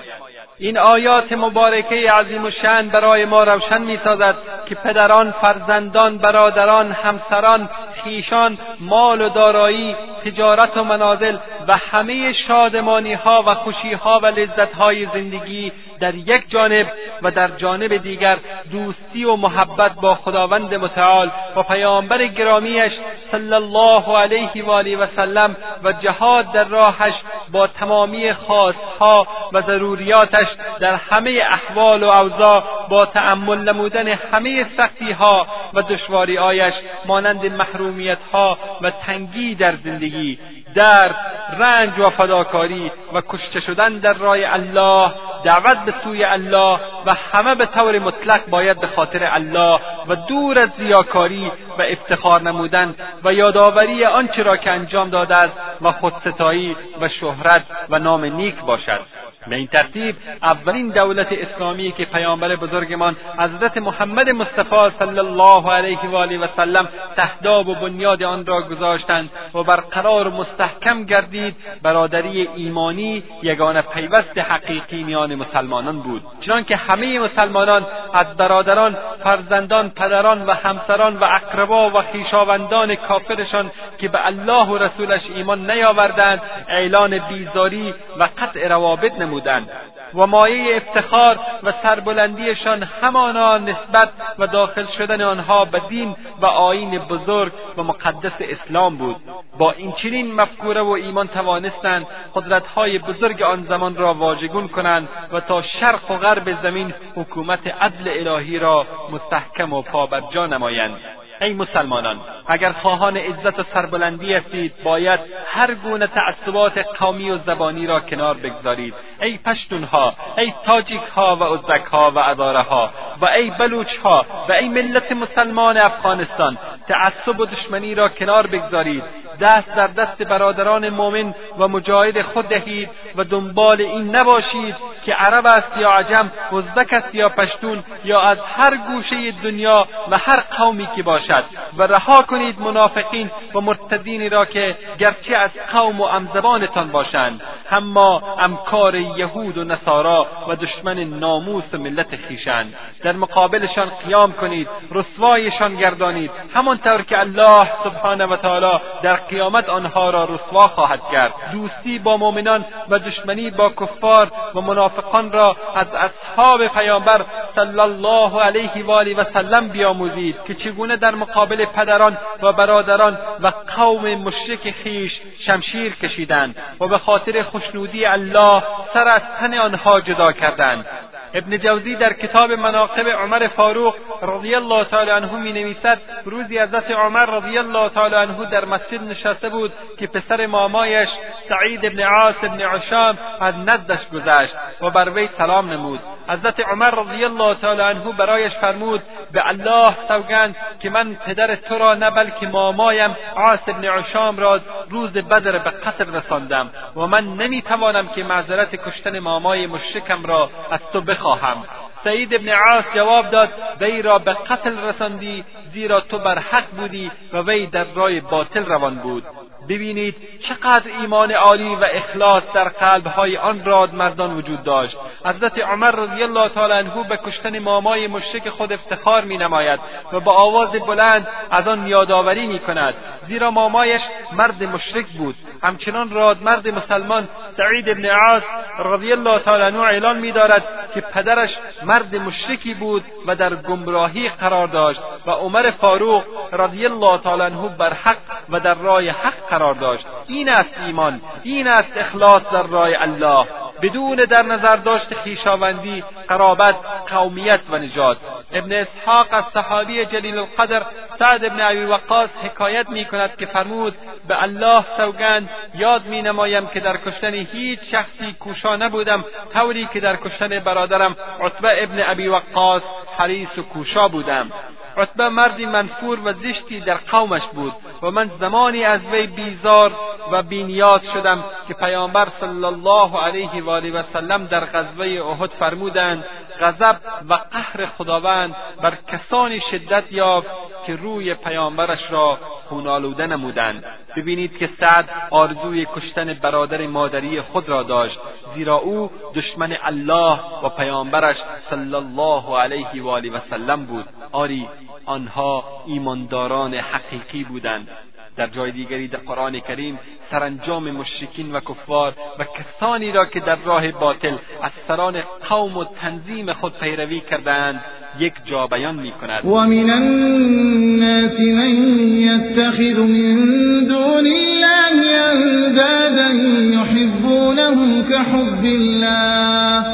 B: این آیات مبارکه عظیم و شن برای ما روشن می سازد که پدران، فرزندان، برادران، همسران، خیشان، مال و دارایی، تجارت و منازل و همه شادمانی ها و خوشی ها و لذت های زندگی در یک جانب و در جانب دیگر دوستی و محبت با خداوند متعال و پیامبر گرامیش صلی الله علیه و آله و سلم و جهاد در راهش با تمامی خواستها و ضروریاتش در همه احوال و اوضاع با تأمل نمودن همه سختیها و دشواری دشواریهایش مانند محرومیتها و تنگی در زندگی درد رنج و فداکاری و کشته شدن در راه الله دعوت به سوی الله و همه به طور مطلق باید به خاطر الله و دور از ریاکاری و افتخار نمودن و یادآوری آنچه را که انجام داده است و خودستایی و شهرت و نام نیک باشد به این ترتیب اولین دولت اسلامی که پیامبر بزرگمان حضرت محمد مصطفی صلی الله علیه و آله و سلم تهداب و بنیاد آن را گذاشتند و برقرار قرار مستحکم گردید برادری ایمانی یگانه پیوست حقیقی میان مسلمانان بود چنانکه همه مسلمانان از برادران فرزندان پدران و همسران و اقربا و خویشاوندان کافرشان که به الله و رسولش ایمان نیاوردند اعلان بیزاری و قطع روابط نمودند و مایه افتخار و سربلندیشان همانا نسبت و داخل شدن آنها به دین و آیین بزرگ و مقدس اسلام بود با این چنین مفکوره و ایمان توانستند قدرتهای بزرگ آن زمان را واژگون کنند و تا شرق و غرب زمین حکومت عدل الهی را مستحکم و پابرجا نمایند ای مسلمانان اگر خواهان عزت و سربلندی هستید باید هر گونه تعصبات قومی و زبانی را کنار بگذارید ای پشتونها ای تاجیکها و ها و ادارهها و ای بلوچها و ای ملت مسلمان افغانستان تعصب و دشمنی را کنار بگذارید دست در دست برادران مؤمن و مجاهد خود دهید و دنبال این نباشید که عرب است یا عجم ازبک است یا پشتون یا از هر گوشه دنیا و هر قومی که باشد باشد و رها کنید منافقین و مرتدینی را که گرچه از قوم و امزبانتان باشند اما امکار یهود و نصارا و دشمن ناموس و ملت خویشند در مقابلشان قیام کنید رسوایشان گردانید همانطور که الله سبحانه و تعالی در قیامت آنها را رسوا خواهد کرد دوستی با مؤمنان و دشمنی با کفار و منافقان را از اصحاب پیامبر صلی الله علیه و آله و سلم بیاموزید که چگونه در مقابل پدران و برادران و قوم مشرک خیش شمشیر کشیدند و به خاطر خشنودی الله سر از تن آنها جدا کردند ابن جوزی در کتاب مناقب عمر فاروق رضی الله تعالی عنه می نویسد روزی حضرت عمر رضی الله تعالی عنه در مسجد نشسته بود که پسر مامایش سعید ابن عاص ابن عشام از نزدش گذشت و بر وی سلام نمود حضرت عمر رضی الله تعالی عنه برایش فرمود به الله سوگند که من پدر تو را نه بلکه مامایم عاص ابن عشام را روز بدر به قتل رساندم و من نمیتوانم که معذرت کشتن مامای مشرکم را از تو هم سعید ابن عاص جواب داد وی را به قتل رساندی زیرا تو بر حق بودی و وی در رای باطل روان بود ببینید چقدر ایمان عالی و اخلاص در قلبهای آن مردان وجود داشت حضرت عمر رضی الله تعالی عنه به کشتن مامای مشرک خود افتخار می نماید و با آواز بلند از آن یادآوری می کند زیرا مامایش مرد مشرک بود همچنان راد مرد مسلمان سعید ابن عاص رضی الله تعالی عنه اعلان می دارد که پدرش مرد مشرکی بود و در گمراهی قرار داشت و عمر فاروق رضی الله تعالی عنه بر حق و در راه حق قرار داشت این است ایمان این است اخلاص در رای الله بدون در نظر داشت خیشاوندی قرابت قومیت و نجات ابن اسحاق از صحابی جلیل القدر سعد ابن ابی وقاص حکایت می کند که فرمود به الله سوگند یاد می نمایم که در کشتن هیچ شخصی کوشا نبودم طوری که در کشتن برادرم عطبه ابن ابی وقاص حریص و کوشا بودم عتبه مردی منفور و زشتی در قومش بود و من زمانی از وی بیزار و بینیاز شدم که پیامبر صلی الله علیه و آله و سلم در غزوه احد فرمودند غضب و قهر خداوند بر کسانی شدت یافت که روی پیامبرش را خونآلوده نمودند ببینید که سعد آرزوی کشتن برادر مادری خود را داشت زیرا او دشمن الله و پیامبرش صلی الله علیه و آله و سلم بود آری آنها ایمانداران حقیقی بودند در جای دیگری در قرآن کریم سرانجام مشرکین و کفار و کسانی را که در راه باطل از سران قوم و تنظیم خود پیروی کردهاند یک جا بیان می کند و من
D: الناس من یتخذ من دون الله اندادا یحبونهم كحب الله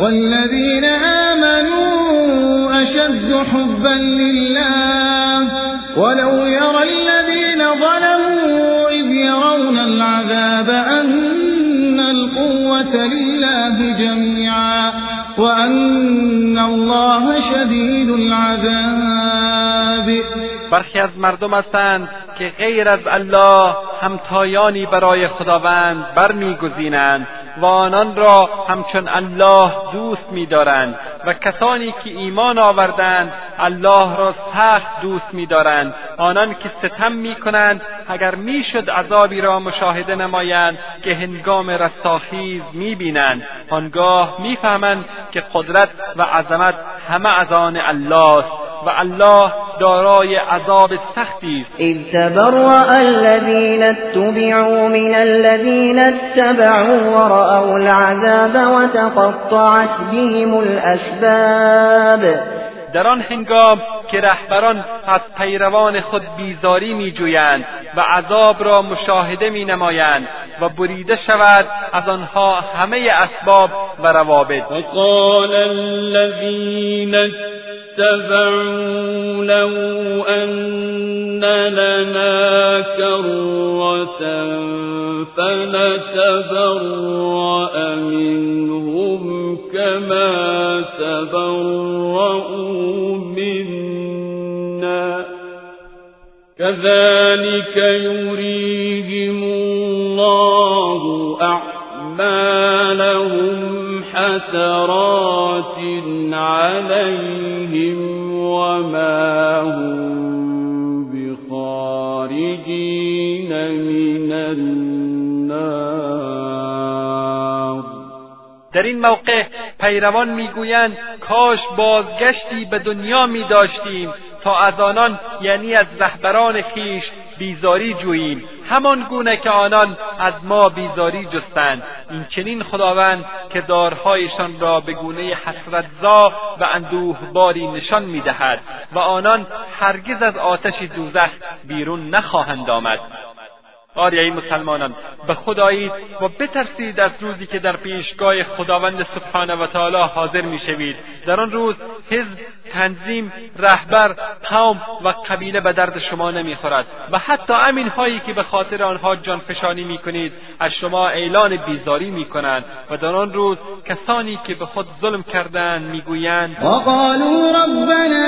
D: والذین آمنوا اشد حبا لله ولو یرى الذين ظلموا إذ يرون العذاب أن القوة لله جميعا وأن الله شديد العذاب برخی از
B: مردم هستند که غیر از الله همتایانی برای خداوند برمیگزینند و آنان را همچون الله دوست می‌دارند و کسانی که ایمان آوردند الله را سخت دوست میدارند آنان که ستم می‌کنند اگر میشد عذابی را مشاهده نمایند که هنگام رستاخیز میبینند آنگاه میفهمند که قدرت و عظمت همه از آن الله است و الله دارای عذاب سختی است اذ
D: تبرأ الذين اتبعوا من الذين اتبعوا ورأوا العذاب وتقطعت بهم الاسباب
B: در آن هنگام که رهبران از پیروان خود بیزاری جویند و عذاب را مشاهده نمایند و بریده شود از آنها همه اسباب و روابط الذين اتبعوا لو أن لنا كرة فنتبرأ منهم كما تبرأوا منا كذلك يريهم الله أعمالهم حسرات در این موقع پیروان میگویند کاش بازگشتی به دنیا می داشتیم تا از آنان یعنی از رهبران خیش بیزاری جوییم همان گونه که آنان از ما بیزاری جستند این چنین خداوند که دارهایشان را به گونه حسرتزا و اندوه باری نشان میدهد و آنان هرگز از آتش دوزخ بیرون نخواهند آمد آریای ای مسلمانان به خود و بترسید از روزی که در پیشگاه خداوند سبحانه و تعالی حاضر میشوید در آن روز حزب تنظیم رهبر قوم و قبیله به درد شما نمیخورد و حتی امین هایی که به خاطر آنها جانفشانی میکنید از شما اعلان بیزاری میکنند و در آن روز کسانی که به خود ظلم کردند میگویند
D: قالوا ربنا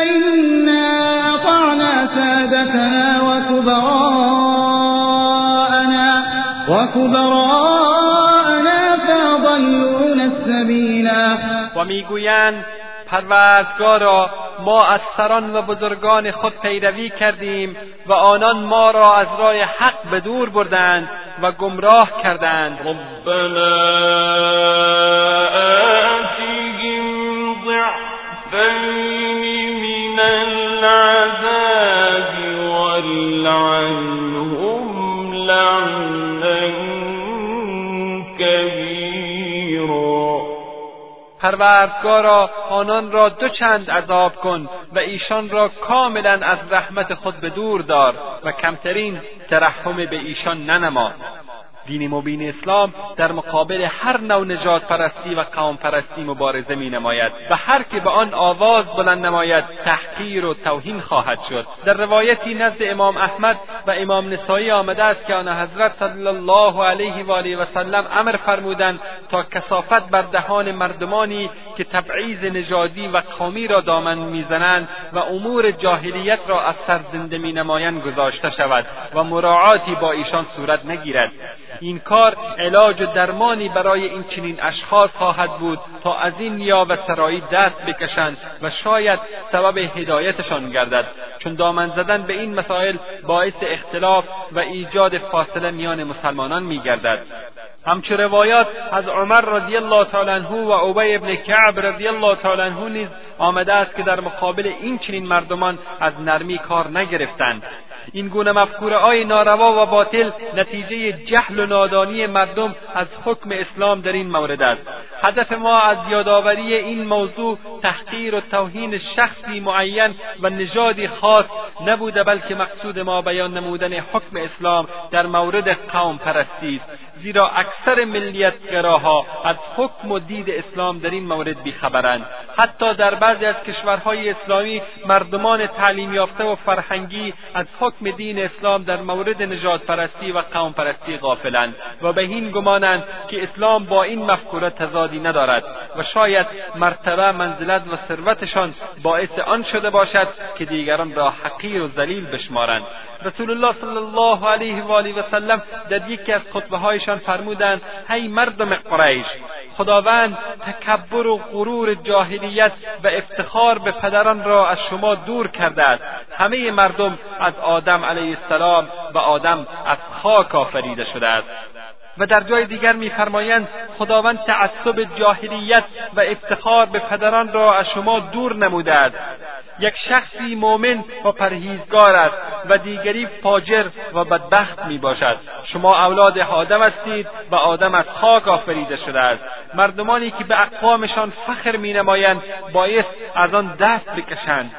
D: انا اطعنا سادتنا
B: وكبراءنا فضلون السبيلا و میگویند پروردگارا ما از سران و بزرگان خود پیروی کردیم و آنان ما را از راه حق به دور بردند و گمراه
D: کردند ربنا آتیهم ضعفین من العذاب ولعنهم لعن
B: پروردگارا آنان را دو چند عذاب کن و ایشان را کاملا از رحمت خود به دور دار و کمترین ترحم به ایشان ننما دین مبین اسلام در مقابل هر نوع نجات پرستی و قوم پرستی مبارزه می نماید و هر که به آن آواز بلند نماید تحقیر و توهین خواهد شد در روایتی نزد امام احمد و امام نسایی آمده است که آن حضرت صلی الله علیه و آله و سلم امر فرمودند تا کسافت بر دهان مردمانی که تبعیض نژادی و قومی را دامن میزنند و امور جاهلیت را از سر زنده مینمایند گذاشته شود و مراعاتی با ایشان صورت نگیرد این کار علاج و درمانی برای این چنین اشخاص خواهد بود تا از این نیا و سرایی دست بکشند و شاید سبب هدایتشان گردد چون دامن زدن به این مسائل باعث اختلاف و ایجاد فاصله میان مسلمانان میگردد همچو روایات از عمر رضی الله تعالی عنه و عبی ابن کعب رضی الله تعالی عنه نیز آمده است که در مقابل این چنین مردمان از نرمی کار نگرفتند این گونه مفکوره های ناروا و باطل نتیجه جهل و نادانی مردم از حکم اسلام در این مورد است هدف ما از یادآوری این موضوع تحقیر و توهین شخصی معین و نژادی خاص نبوده بلکه مقصود ما بیان نمودن حکم اسلام در مورد قوم پرستی است زیرا اکثر گراها از حکم و دید اسلام در این مورد بیخبرند حتی در بعضی از کشورهای اسلامی مردمان تعلیم یافته و فرهنگی از حکم دین اسلام در مورد نجات پرستی و قوم پرستی غافلند و به این گمانند که اسلام با این مفکوره تزادی ندارد و شاید مرتبه منزلت و ثروتشان باعث آن شده باشد که دیگران را حقیر و ذلیل بشمارند رسول الله صلی الله علیه و آله و سلم در یکی از خطبه هایشان ای هی مردم قریش خداوند تکبر و غرور جاهلیت و افتخار به پدران را از شما دور کرده است همه مردم از آدم علیه السلام و آدم از خاک آفریده شده است و در جای دیگر میفرمایند خداوند تعصب جاهلیت و افتخار به پدران را از شما دور نموده است یک شخصی مؤمن و پرهیزگار است و دیگری فاجر و بدبخت می باشد شما اولاد آدم هستید و آدم از خاک آفریده شده است مردمانی که به اقوامشان فخر مینمایند باعث از آن دست بکشند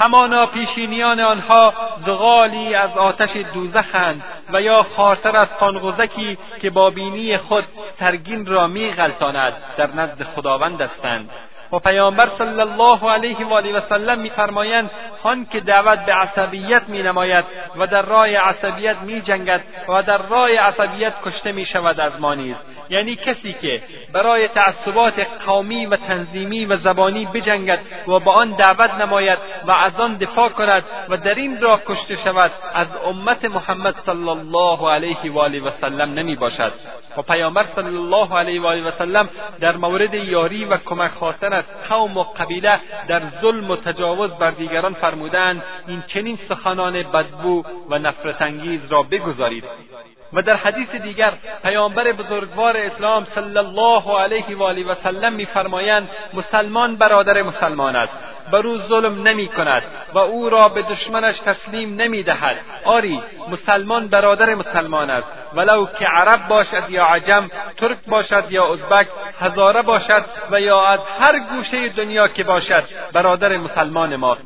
B: همانا پیشینیان آنها زغالی از آتش دوزخند و یا خارتر از پانغزکی که با بینی خود ترگین را میغلطاند در نزد خداوند هستند و خب پیامبر صلی الله علیه و آله و سلم میفرمایند آن که دعوت به عصبیت می نماید و در راه عصبیت می جنگد و در راه عصبیت کشته می شود از ما نیز یعنی کسی که برای تعصبات قومی و تنظیمی و زبانی بجنگد و به آن دعوت نماید و از آن دفاع کند و در این راه کشته شود از امت محمد صلی الله علیه و آله و سلم نمی باشد و خب پیامبر صلی الله علیه و آله و سلم در مورد یاری و کمک خواستن از قوم و قبیله در ظلم و تجاوز بر دیگران فرمودند این چنین سخنان بدبو و نفرت انگیز را بگذارید و در حدیث دیگر پیامبر بزرگوار اسلام صلی الله علیه و آله و سلم میفرمایند مسلمان برادر مسلمان است بر او ظلم نمی کند و او را به دشمنش تسلیم نمی آری مسلمان برادر مسلمان است ولو که عرب باشد یا عجم ترک باشد یا ازبک هزاره باشد و یا از هر گوشه دنیا که باشد برادر مسلمان ماست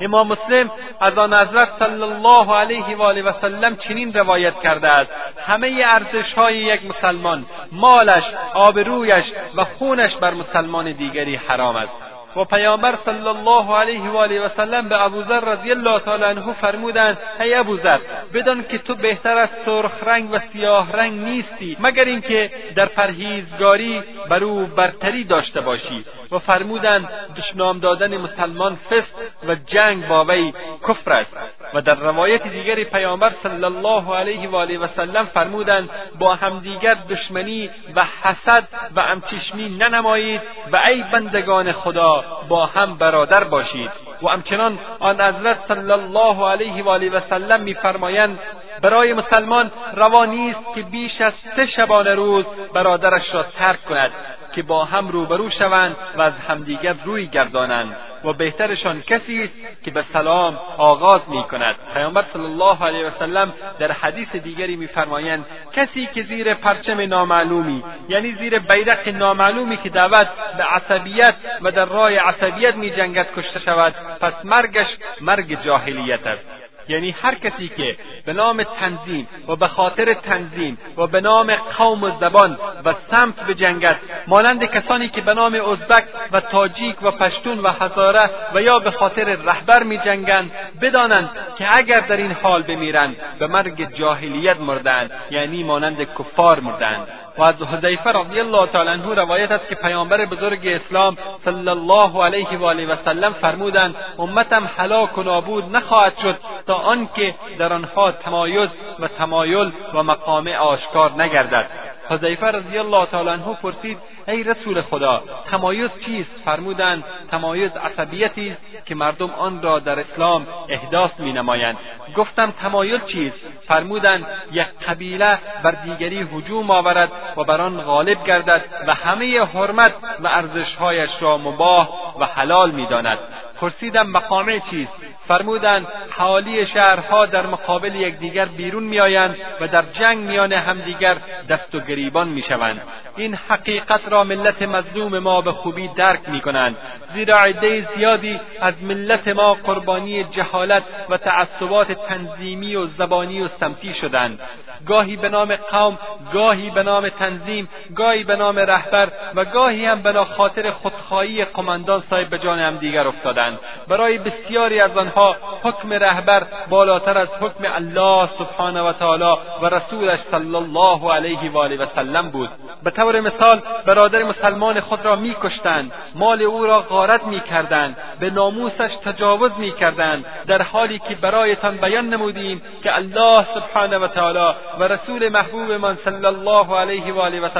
B: امام مسلم از آن حضرت صلی الله علیه و آله و سلم چنین روایت کرده است همه ارزش های یک مسلمان مالش آبرویش و خونش بر مسلمان دیگری حرام است و پیامبر صلی الله علیه و آله و سلم به ابوذر رضی الله تعالی عنه فرمودند ای ابوذر بدان که تو بهتر از سرخ رنگ و سیاه رنگ نیستی مگر اینکه در پرهیزگاری بر او برتری داشته باشی و فرمودند دشنام دادن مسلمان فسق و جنگ با وی کفر است و در روایت دیگر پیامبر صلی الله علیه و آله و سلم فرمودند با همدیگر دشمنی و حسد و همچشمی ننمایید و ای بندگان خدا با هم برادر باشید و همچنان آن حضرت صلی الله علیه و آله و سلم میفرمایند برای مسلمان روا نیست که بیش از سه شبانه روز برادرش را ترک کند که با هم روبرو شوند و از همدیگر روی گردانند و بهترشان کسی است که به سلام آغاز می کند پیامبر صلی الله علیه وسلم در حدیث دیگری میفرمایند کسی که زیر پرچم نامعلومی یعنی زیر بیرق نامعلومی که دعوت به عصبیت و در راه عصبیت می کشته شود پس مرگش مرگ جاهلیت است یعنی هر کسی که به نام تنظیم و به خاطر تنظیم و به نام قوم و زبان و سمت به جنگت مانند کسانی که به نام ازبک و تاجیک و پشتون و هزاره و یا به خاطر رهبر میجنگند بدانند که اگر در این حال بمیرند به مرگ جاهلیت مردند یعنی مانند کفار مردند و از حذیفه رضی الله تعالی عنه روایت است که پیامبر بزرگ اسلام صلی الله علیه و آله و سلم فرمودند امتم هلاک و نابود نخواهد شد تا آنکه در آنها تمایز و تمایل و مقام آشکار نگردد حذیفه رضی الله تعالی عنه پرسید ای رسول خدا تمایز چیست فرمودند تمایز عصبیتی است که مردم آن را در اسلام احداث مینمایند گفتم تمایل چیست فرمودند یک قبیله بر دیگری هجوم آورد و بر آن غالب گردد و همه حرمت و ارزشهایش را مباه و حلال میداند پرسیدم مقامع چیست فرمودند حالی شهرها در مقابل یکدیگر بیرون میآیند و در جنگ میان همدیگر دست و گریبان میشوند این حقیقت را ملت مظلوم ما به خوبی درک می کنند زیرا عده زیادی از ملت ما قربانی جهالت و تعصبات تنظیمی و زبانی و سمتی شدند گاهی به نام قوم گاهی به نام تنظیم گاهی به نام رهبر و گاهی هم به خاطر خودخواهی قماندان صاحب به جان همدیگر افتادند برای بسیاری از آنها حکم رهبر بالاتر از حکم الله سبحانه و تعالی و رسولش صلی الله علیه و آله و سلم بود به طور مثال برادر مسلمان خود را میکشتند مال او را غارت میکردند به ناموسش تجاوز میکردند در حالی که برایتان بیان نمودیم که الله سبحانه و تعالی و رسول محبوبمان صلی الله علیه و آله و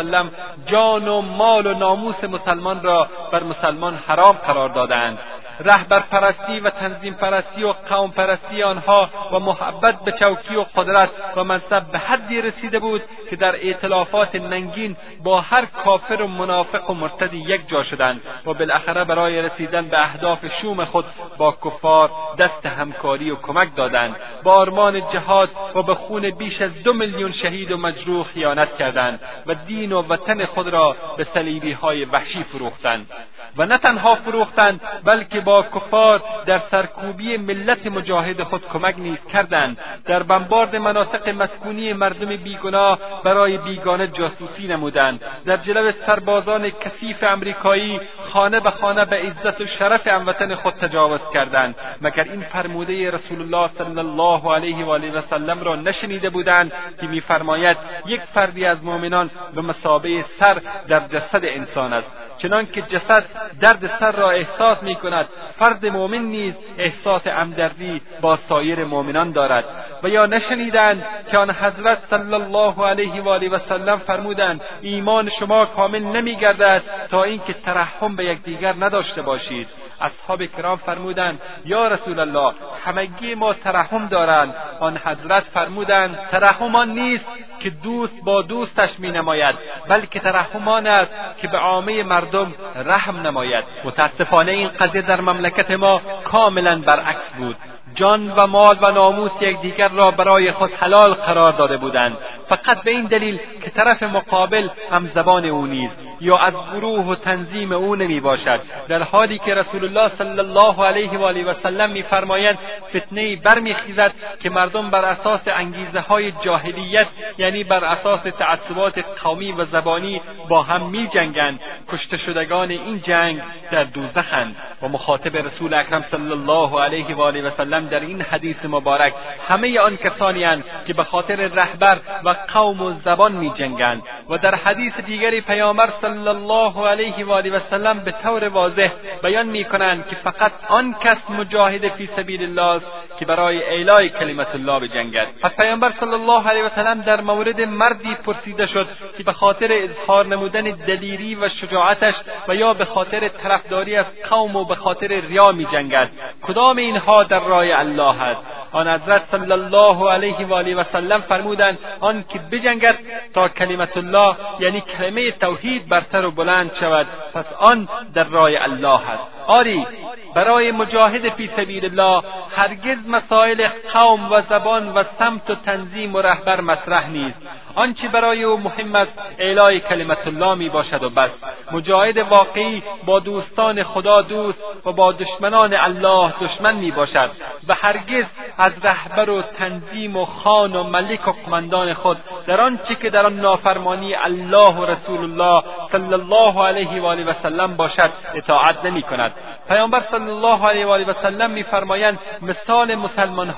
B: جان و مال و ناموس مسلمان را بر مسلمان حرام قرار دادند رهبر پرستی و تنظیم پرستی و قوم پرستی آنها و محبت به چوکی و قدرت و منصب به حدی رسیده بود که در اعتلافات ننگین با هر کافر و منافق و مرتدی یک جا شدند و بالاخره برای رسیدن به اهداف شوم خود با کفار دست همکاری و کمک دادند با آرمان جهاد و به خون بیش از دو میلیون شهید و مجروح خیانت کردند و دین و وطن خود را به صلیبیهای های وحشی فروختند و نه تنها فروختند بلکه با کفار در سرکوبی ملت مجاهد خود کمک نیز کردند در بمبارد مناطق مسکونی مردم بیگناه برای بیگانه جاسوسی نمودند در جلو سربازان کثیف امریکایی خانه به خانه به عزت و شرف هموطن خود تجاوز کردند مگر این فرموده رسول الله صلی الله علیه و آله و سلم را نشنیده بودند که میفرماید یک فردی از مؤمنان به مسابه سر در جسد انسان است چنانکه جسد درد سر را احساس می کند فرد مؤمن نیز احساس همدردی با سایر مؤمنان دارد و یا نشنیدند که آن حضرت صلی الله علیه و آله و سلم فرمودند ایمان شما کامل نمیگردد تا اینکه ترحم به یکدیگر نداشته باشید اصحاب کرام فرمودند یا رسول الله همگی ما ترحم دارند آن حضرت فرمودند ترحم آن نیست که دوست با دوستش مینماید بلکه ترحم آن است که به عامه مردم رحم نماید متاسفانه این قضیه در مملکت ما کاملا برعکس بود جان و مال و ناموس یکدیگر را برای خود حلال قرار داده بودند فقط به این دلیل که طرف مقابل هم زبان او نیست یا از گروه و تنظیم او نمی باشد در حالی که رسول الله صلی الله علیه و آله و سلم میفرمایند فتنه برمیخیزد که مردم بر اساس انگیزه های جاهلیت یعنی بر اساس تعصبات قومی و زبانی با هم میجنگند کشته شدگان این جنگ در دوزخند و مخاطب رسول اکرم صلی الله علیه و آله و سلم در این حدیث مبارک همه آن کسانی که به خاطر رهبر و قوم و زبان می جنگند و در حدیث دیگری پیامبر صلی الله علیه و آله و سلم به طور واضح بیان می کنند که فقط آن کس مجاهد فی سبیل الله است که برای اعلای کلمت الله بجنگد پس پیامبر صلی الله علیه و سلم در مورد مردی پرسیده شد که به خاطر اظهار نمودن دلیری و شجاعت اطاعتش و یا به خاطر طرفداری از قوم و به خاطر ریا می جنگد کدام اینها در راه الله است آن حضرت صلی الله علیه و آله و سلم فرمودند آن که بجنگد تا کلمت الله یعنی کلمه توحید بر سر و بلند شود پس آن در راه الله است آری برای مجاهد فی سبیل الله هرگز مسائل قوم و زبان و سمت و تنظیم و رهبر مطرح نیست آنچه برای او مهم است اعلای کلمت الله می باشد و بس مجاهد واقعی با دوستان خدا دوست و با دشمنان الله دشمن می باشد و هرگز از رهبر و تنظیم و خان و ملک و قمندان خود در آنچه که در آن نافرمانی الله و رسول الله صلی الله علیه و آله و سلم باشد اطاعت نمی کند پیامبر صلی الله علیه و آله و سلم میفرمایند مثال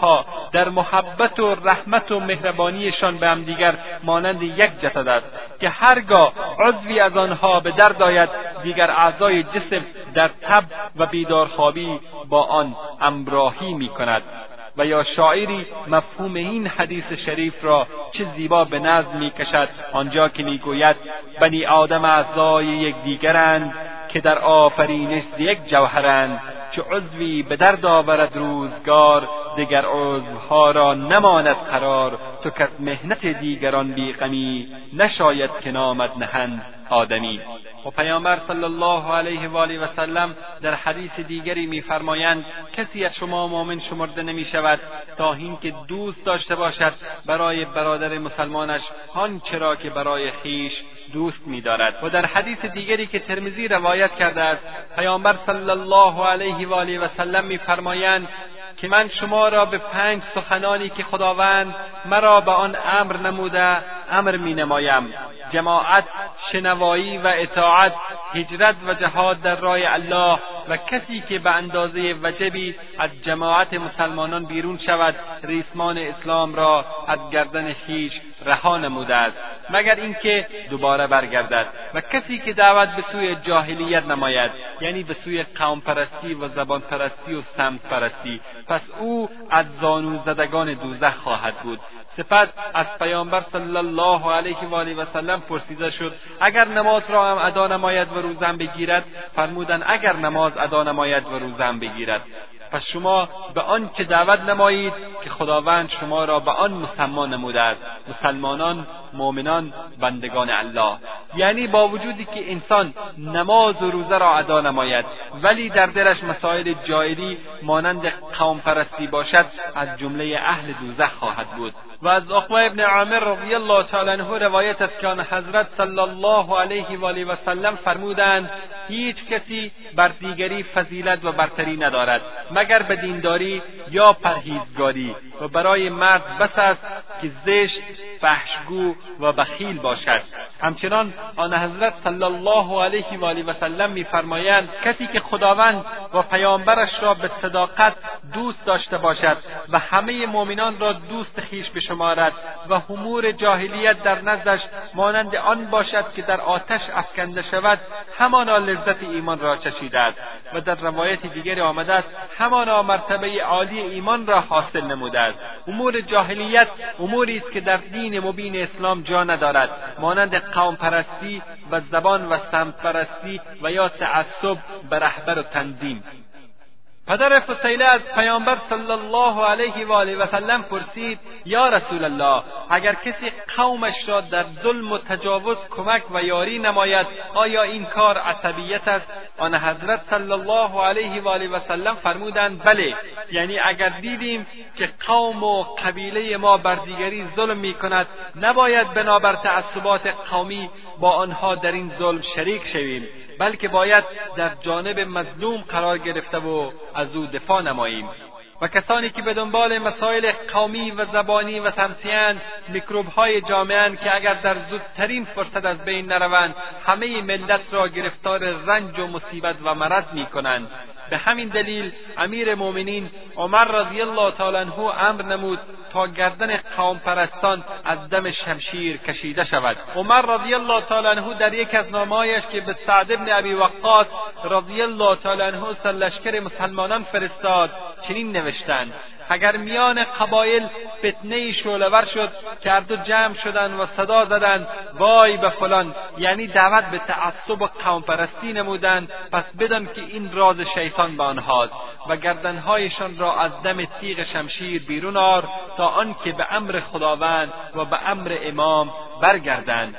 B: ها در محبت و رحمت و مهربانیشان به همدیگر مانند یک جسد است که هرگاه عضوی از آنها به درد ضاید دیگر اعضای جسم در تب و بیدارخوابی با آن امراهی می کند و یا شاعری مفهوم این حدیث شریف را چه زیبا به نظم میکشد آنجا که میگوید بنی آدم اعضای یکدیگرند که در آفرینش یک جوهرند که عضوی به درد آورد روزگار دیگر عضوها را نماند قرار تو که مهنت دیگران بیغمی نشاید که نامد نهند آدمی و خب پیامبر صلی الله علیه و آله و سلم در حدیث دیگری میفرمایند کسی از شما مؤمن شمرده نمی شود تا اینکه دوست داشته باشد برای برادر مسلمانش آنچه که برای خیش دوست میدارد و در حدیث دیگری که ترمیزی روایت کرده است پیامبر صلی الله علیه و آله و سلم میفرمایند که من شما را به پنج سخنانی که خداوند مرا به آن امر نموده امر نمایم جماعت شنوایی و اطاعت هجرت و جهاد در راه الله و کسی که به اندازه وجبی از جماعت مسلمانان بیرون شود ریسمان اسلام را از گردن خویش رها نموده است مگر اینکه دوباره برگردد و کسی که دعوت به سوی جاهلیت نماید یعنی به سوی قوم و زبانپرستی و سمتپرستی، پس او از زانو زدگان دوزخ خواهد بود سپس از پیامبر صلی الله علیه و آله و سلم پرسیده شد اگر نماز را هم ادا نماید و روزم بگیرد فرمودند اگر نماز ادا نماید و روزم بگیرد پس شما به آن که دعوت نمایید که خداوند شما را به آن مسلمان نموده است مسلمانان مؤمنان بندگان الله یعنی با وجودی که انسان نماز و روزه را ادا نماید ولی در دلش مسائل جایری مانند قوم باشد از جمله اهل دوزخ خواهد بود و از عقبه ابن عامر رضی الله تعالی عنه روایت است که آن حضرت صلی الله علیه و آله و سلم فرمودند هیچ کسی بر دیگری فضیلت و برتری ندارد مگر به دینداری یا پرهیزگاری و برای مرد بس است که زشت فحشگو و بخیل باشد همچنان آن حضرت صلی الله علیه و آله و سلم میفرمایند کسی که خداوند و پیامبرش را به صداقت دوست داشته باشد و همه مؤمنان را دوست خیش بشمارد و همور جاهلیت در نزدش مانند آن باشد که در آتش افکنده شود همانا لذت ایمان را چشیده است و در روایت دیگری آمده است همانا مرتبه عالی ایمان را حاصل نموده است امور جاهلیت اموری است که در دین مبین اسلام اسلام جا ندارد مانند قوم پرستی و زبان و سمت پرستی و یا تعصب به رهبر و تنظیم پدر فسیله از پیامبر صلی الله علیه و آله و سلم پرسید یا رسول الله اگر کسی قومش را در ظلم و تجاوز کمک و یاری نماید آیا این کار عصبیت است آن حضرت صلی الله علیه و آله و سلم فرمودند بله یعنی اگر دیدیم که قوم و قبیله ما بر دیگری ظلم می کند نباید بنابر تعصبات قومی با آنها در این ظلم شریک شویم بلکه باید در جانب مظلوم قرار گرفته و از او دفاع نماییم و کسانی که به دنبال مسائل قومی و زبانی و تمسیاند میکروب های جامعه که اگر در زودترین فرصت از بین نروند همه ملت را گرفتار رنج و مصیبت و مرض میکنند به همین دلیل امیر مؤمنین عمر رضی الله تعالی عنه امر نمود تا گردن قوم پرستان از دم شمشیر کشیده شود عمر رضی الله تعالی عنه در یک از نامایش که به سعد بن ابی وقاص رضی الله تعالی عنه سر لشکر مسلمانان فرستاد چنین نوشتند اگر میان قبایل فتنهای شعلهور شد که هر دو جمع شدند و صدا زدند وای به فلان یعنی دعوت به تعصب و قومپرستی نمودند پس بدان که این راز شیطان به آنهاست و گردنهایشان را از دم تیغ شمشیر بیرون آر تا آنکه به امر خداوند و به امر امام برگردند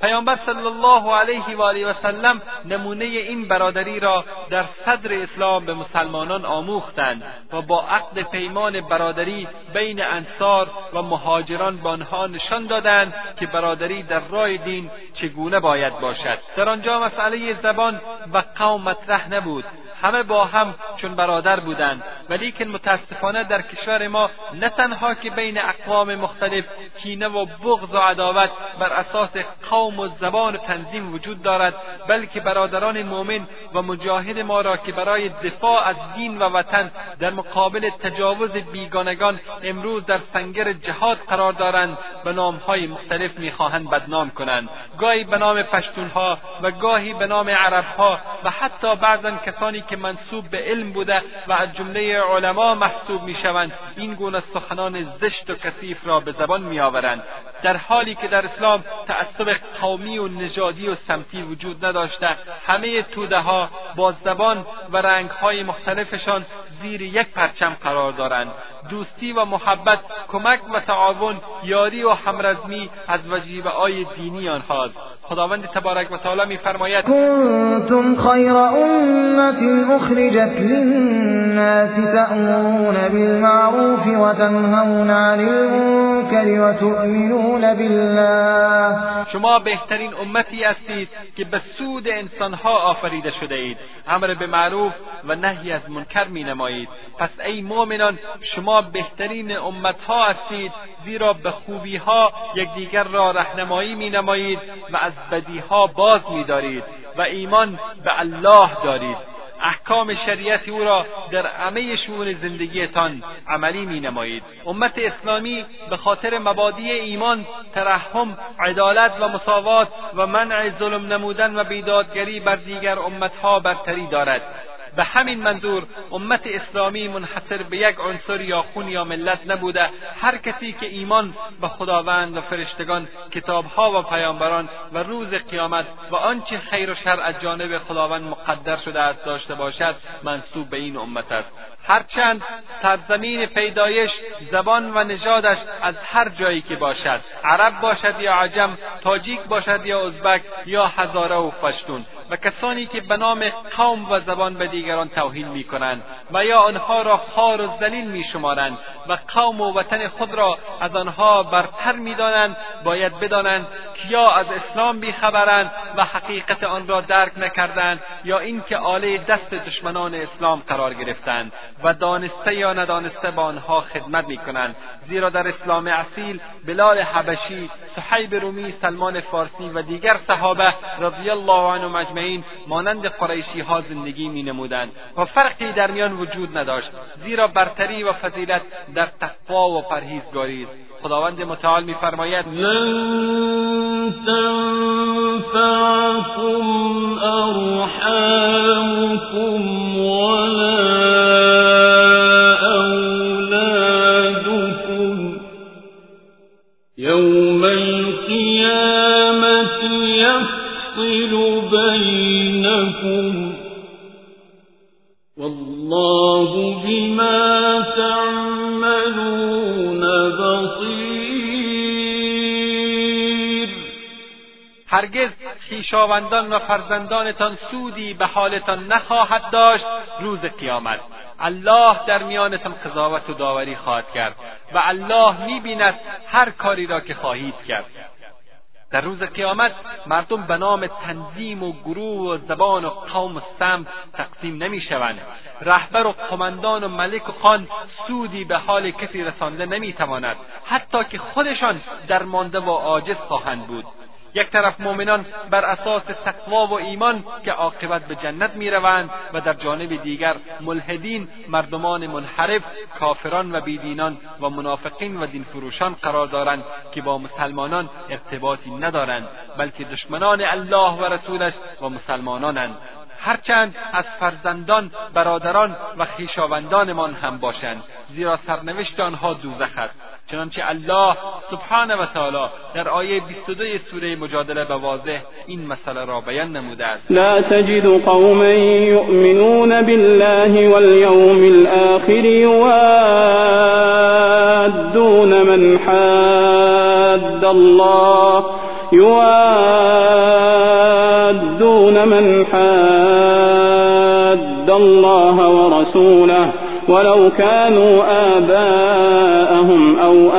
B: پیامبر صلی الله علیه و آله و سلم نمونه این برادری را در صدر اسلام به مسلمانان آموختند و با عقد پیمان برادری بین انصار و مهاجران به آنها نشان دادند که برادری در راه دین چگونه باید باشد در آنجا مسئله زبان و قوم مطرح نبود همه با هم چون برادر بودند ولیکن متاسفانه در کشور ما نه تنها که بین اقوام مختلف کینه و بغض و عداوت بر اساس قوم و زبان و تنظیم وجود دارد بلکه برادران مؤمن و مجاهد ما را که برای دفاع از دین و وطن در مقابل تجاوز بیگانگان امروز در سنگر جهاد قرار دارند به نامهای مختلف میخواهند بدنام کنند گاهی به نام پشتونها و گاهی به نام عربها و حتی بعضا کسانی که منصوب به علم بوده و از جمله علما محسوب میشوند این گونه سخنان زشت و کثیف را به زبان میآورند در حالی که در اسلام تعصب قومی و نژادی و سمتی وجود نداشته همه توده ها با زبان و رنگ های مختلفشان زیر یک پرچم قرار دارند دوستی و محبت کمک و تعاون یاری و همرزمی از وجیبه های دینی آنهاست خداوند تبارک و تعالی میفرماید کنتم خیر امت أخرجت للناس تأمرون بالمعروف وتنهون عن المنكر وتؤمنون بالله شما بهترین امتی هستید که به سود انسانها آفریده شده اید امر به معروف و نهی از منکر می نمایید پس ای مؤمنان شما بهترین امتها هستید زیرا به خوبی ها یکدیگر را رهنمایی می نمایید و از بدی ها باز می دارید و ایمان به الله دارید احکام شریعت او را در همه شئون زندگیتان عملی می نمایید امت اسلامی به خاطر مبادی ایمان ترحم عدالت و مساوات و منع ظلم نمودن و بیدادگری بر دیگر امتها برتری دارد به همین منظور امت اسلامی منحصر به یک عنصر یا خون یا ملت نبوده هر کسی که ایمان به خداوند و فرشتگان کتابها و پیامبران و روز قیامت و آنچه خیر و شر از جانب خداوند مقدر شده است داشته باشد منصوب به این امت است هرچند سرزمین پیدایش زبان و نژادش از هر جایی که باشد عرب باشد یا عجم تاجیک باشد یا ازبک یا هزاره و پشتون و کسانی که به نام قوم و زبان بدی دیگران توهین میکنند و یا آنها را خار و ذلیل میشمارند و قوم و وطن خود را از آنها برتر میدانند باید بدانند که یا از اسلام بیخبرند و حقیقت آن را درک نکردند یا اینکه آله دست دشمنان اسلام قرار گرفتند و دانسته یا ندانسته به آنها خدمت میکنند زیرا در اسلام اصیل بلال حبشی صحیب رومی سلمان فارسی و دیگر صحابه رضی الله عنهم اجمعین مانند قریشی ها زندگی می نمود بودند و فرقی در میان وجود نداشت زیرا برتری و فضیلت در تقوا و پرهیزگاری است خداوند متعال میفرماید لن تنفعكم ارحامكم ولا يوم القيامة يفصل بينكم والله بما تعملون بصیر هرگز خویشاوندان و فرزندانتان سودی به حالتان نخواهد داشت روز قیامت الله در میانتان قضاوت و داوری خواهد کرد و الله میبیند هر کاری را که خواهید کرد در روز قیامت مردم به نام تنظیم و گروه و زبان و قوم و سمت تقسیم نمیشوند رهبر و قمندان و ملک و خان سودی به حال کسی رسانده نمیتواند حتی که خودشان درمانده و عاجز خواهند بود یک طرف مؤمنان بر اساس تقوا و ایمان که عاقبت به جنت میروند و در جانب دیگر ملحدین مردمان منحرف کافران و بیدینان و منافقین و دینفروشان قرار دارند که با مسلمانان ارتباطی ندارند بلکه دشمنان الله و رسولش و مسلمانانند هرچند از فرزندان برادران و خویشاوندانمان هم باشند زیرا سرنوشت آنها دوزخ است چنانچه الله سبحانه و تعالی در آیه 22 سوره مجادله به واضح این مسئله را بیان نموده است لا تجد قوما یؤمنون بالله والیوم الاخر یوادون من حد الله یوادون من حد الله ورسوله ولو كانوا آباءهم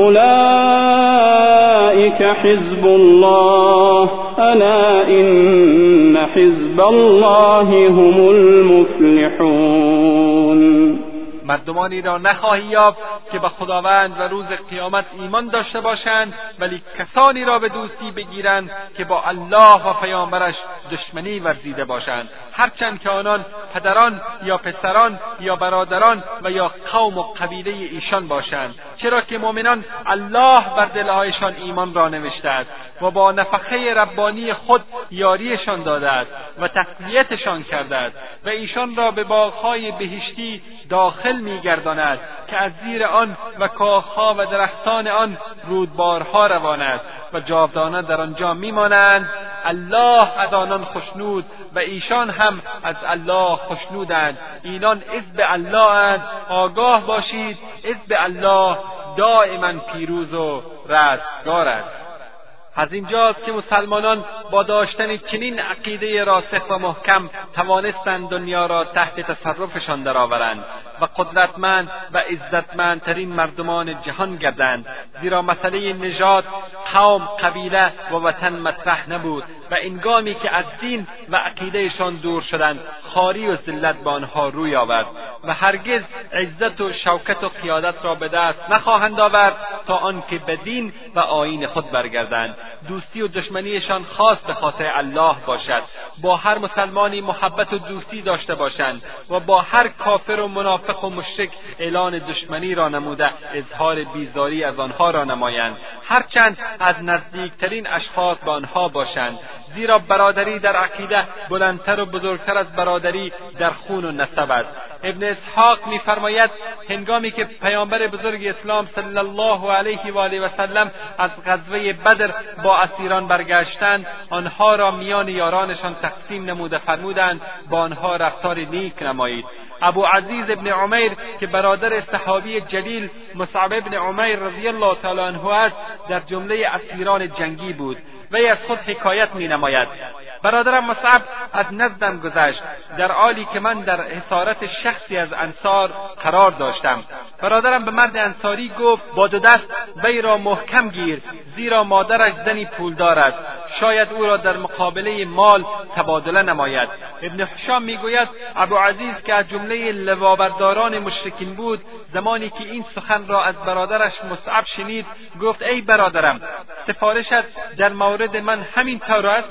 B: أولئك حزب الله أنا إن حزب الله هم المفلحون مردمانی را نخواهی یافت که به خداوند و روز قیامت ایمان داشته باشند ولی کسانی را به دوستی بگیرند که با الله و پیامبرش دشمنی ورزیده باشند هرچند که آنان پدران یا پسران یا برادران و یا قوم و قبیله ایشان باشند چرا که مؤمنان الله بر دلهایشان ایمان را نوشته است و با نفخه ربانی خود یاریشان داده است و تقویتشان کرده است و ایشان را به باغهای بهشتی داخل میگرداند که از زیر آن و کاخها و درختان آن رودبارها روان است و جاودانه در آنجا میمانند الله از آنان خشنود و ایشان هم از الله خشنودند اینان عزب الله اند آگاه باشید عذب الله دائما پیروز و رستگار است از اینجاست که مسلمانان با داشتن چنین عقیده راسخ و محکم توانستند دنیا را تحت تصرفشان درآورند و قدرتمند و عزتمندترین مردمان جهان گردند زیرا مسئله نژاد قوم قبیله و وطن مطرح نبود و انگامی که از دین و عقیدهشان دور شدند خاری و ذلت به آنها روی آورد و هرگز عزت و شوکت و قیادت را به دست نخواهند آورد تا آنکه به دین و آیین خود برگردند دوستی و دشمنیشان خاص به خاطر الله باشد با هر مسلمانی محبت و دوستی داشته باشند و با هر کافر و منافق و مشرک اعلان دشمنی را نموده اظهار بیزاری از آنها را نمایند هرچند از نزدیکترین اشخاص به آنها باشند زیرا برادری در عقیده بلندتر و بزرگتر از برادری در خون و نسب است ابن اسحاق میفرماید هنگامی که پیامبر بزرگ اسلام صلی الله علیه و آله و سلم از غزوه بدر با اسیران برگشتند آنها را میان یارانشان تقسیم نموده فرمودند با آنها رفتار نیک نمایید ابو عزیز ابن عمیر که برادر صحابی جلیل مصعب ابن عمیر رضی الله تعالی عنه است در جمله اسیران جنگی بود وی از خود حکایت می نماید برادرم مصعب از نزدم گذشت در حالی که من در حسارت شخصی از انصار قرار داشتم برادرم به مرد انصاری گفت با دو دست وی را محکم گیر زیرا مادرش زنی پولدار است شاید او را در مقابله مال تبادله نماید ابن حشام میگوید عزیز که از جمله لوابرداران مشرکین بود زمانی که این سخن را از برادرش مصعب شنید گفت ای برادرم سفارشت در مورد من همین طور است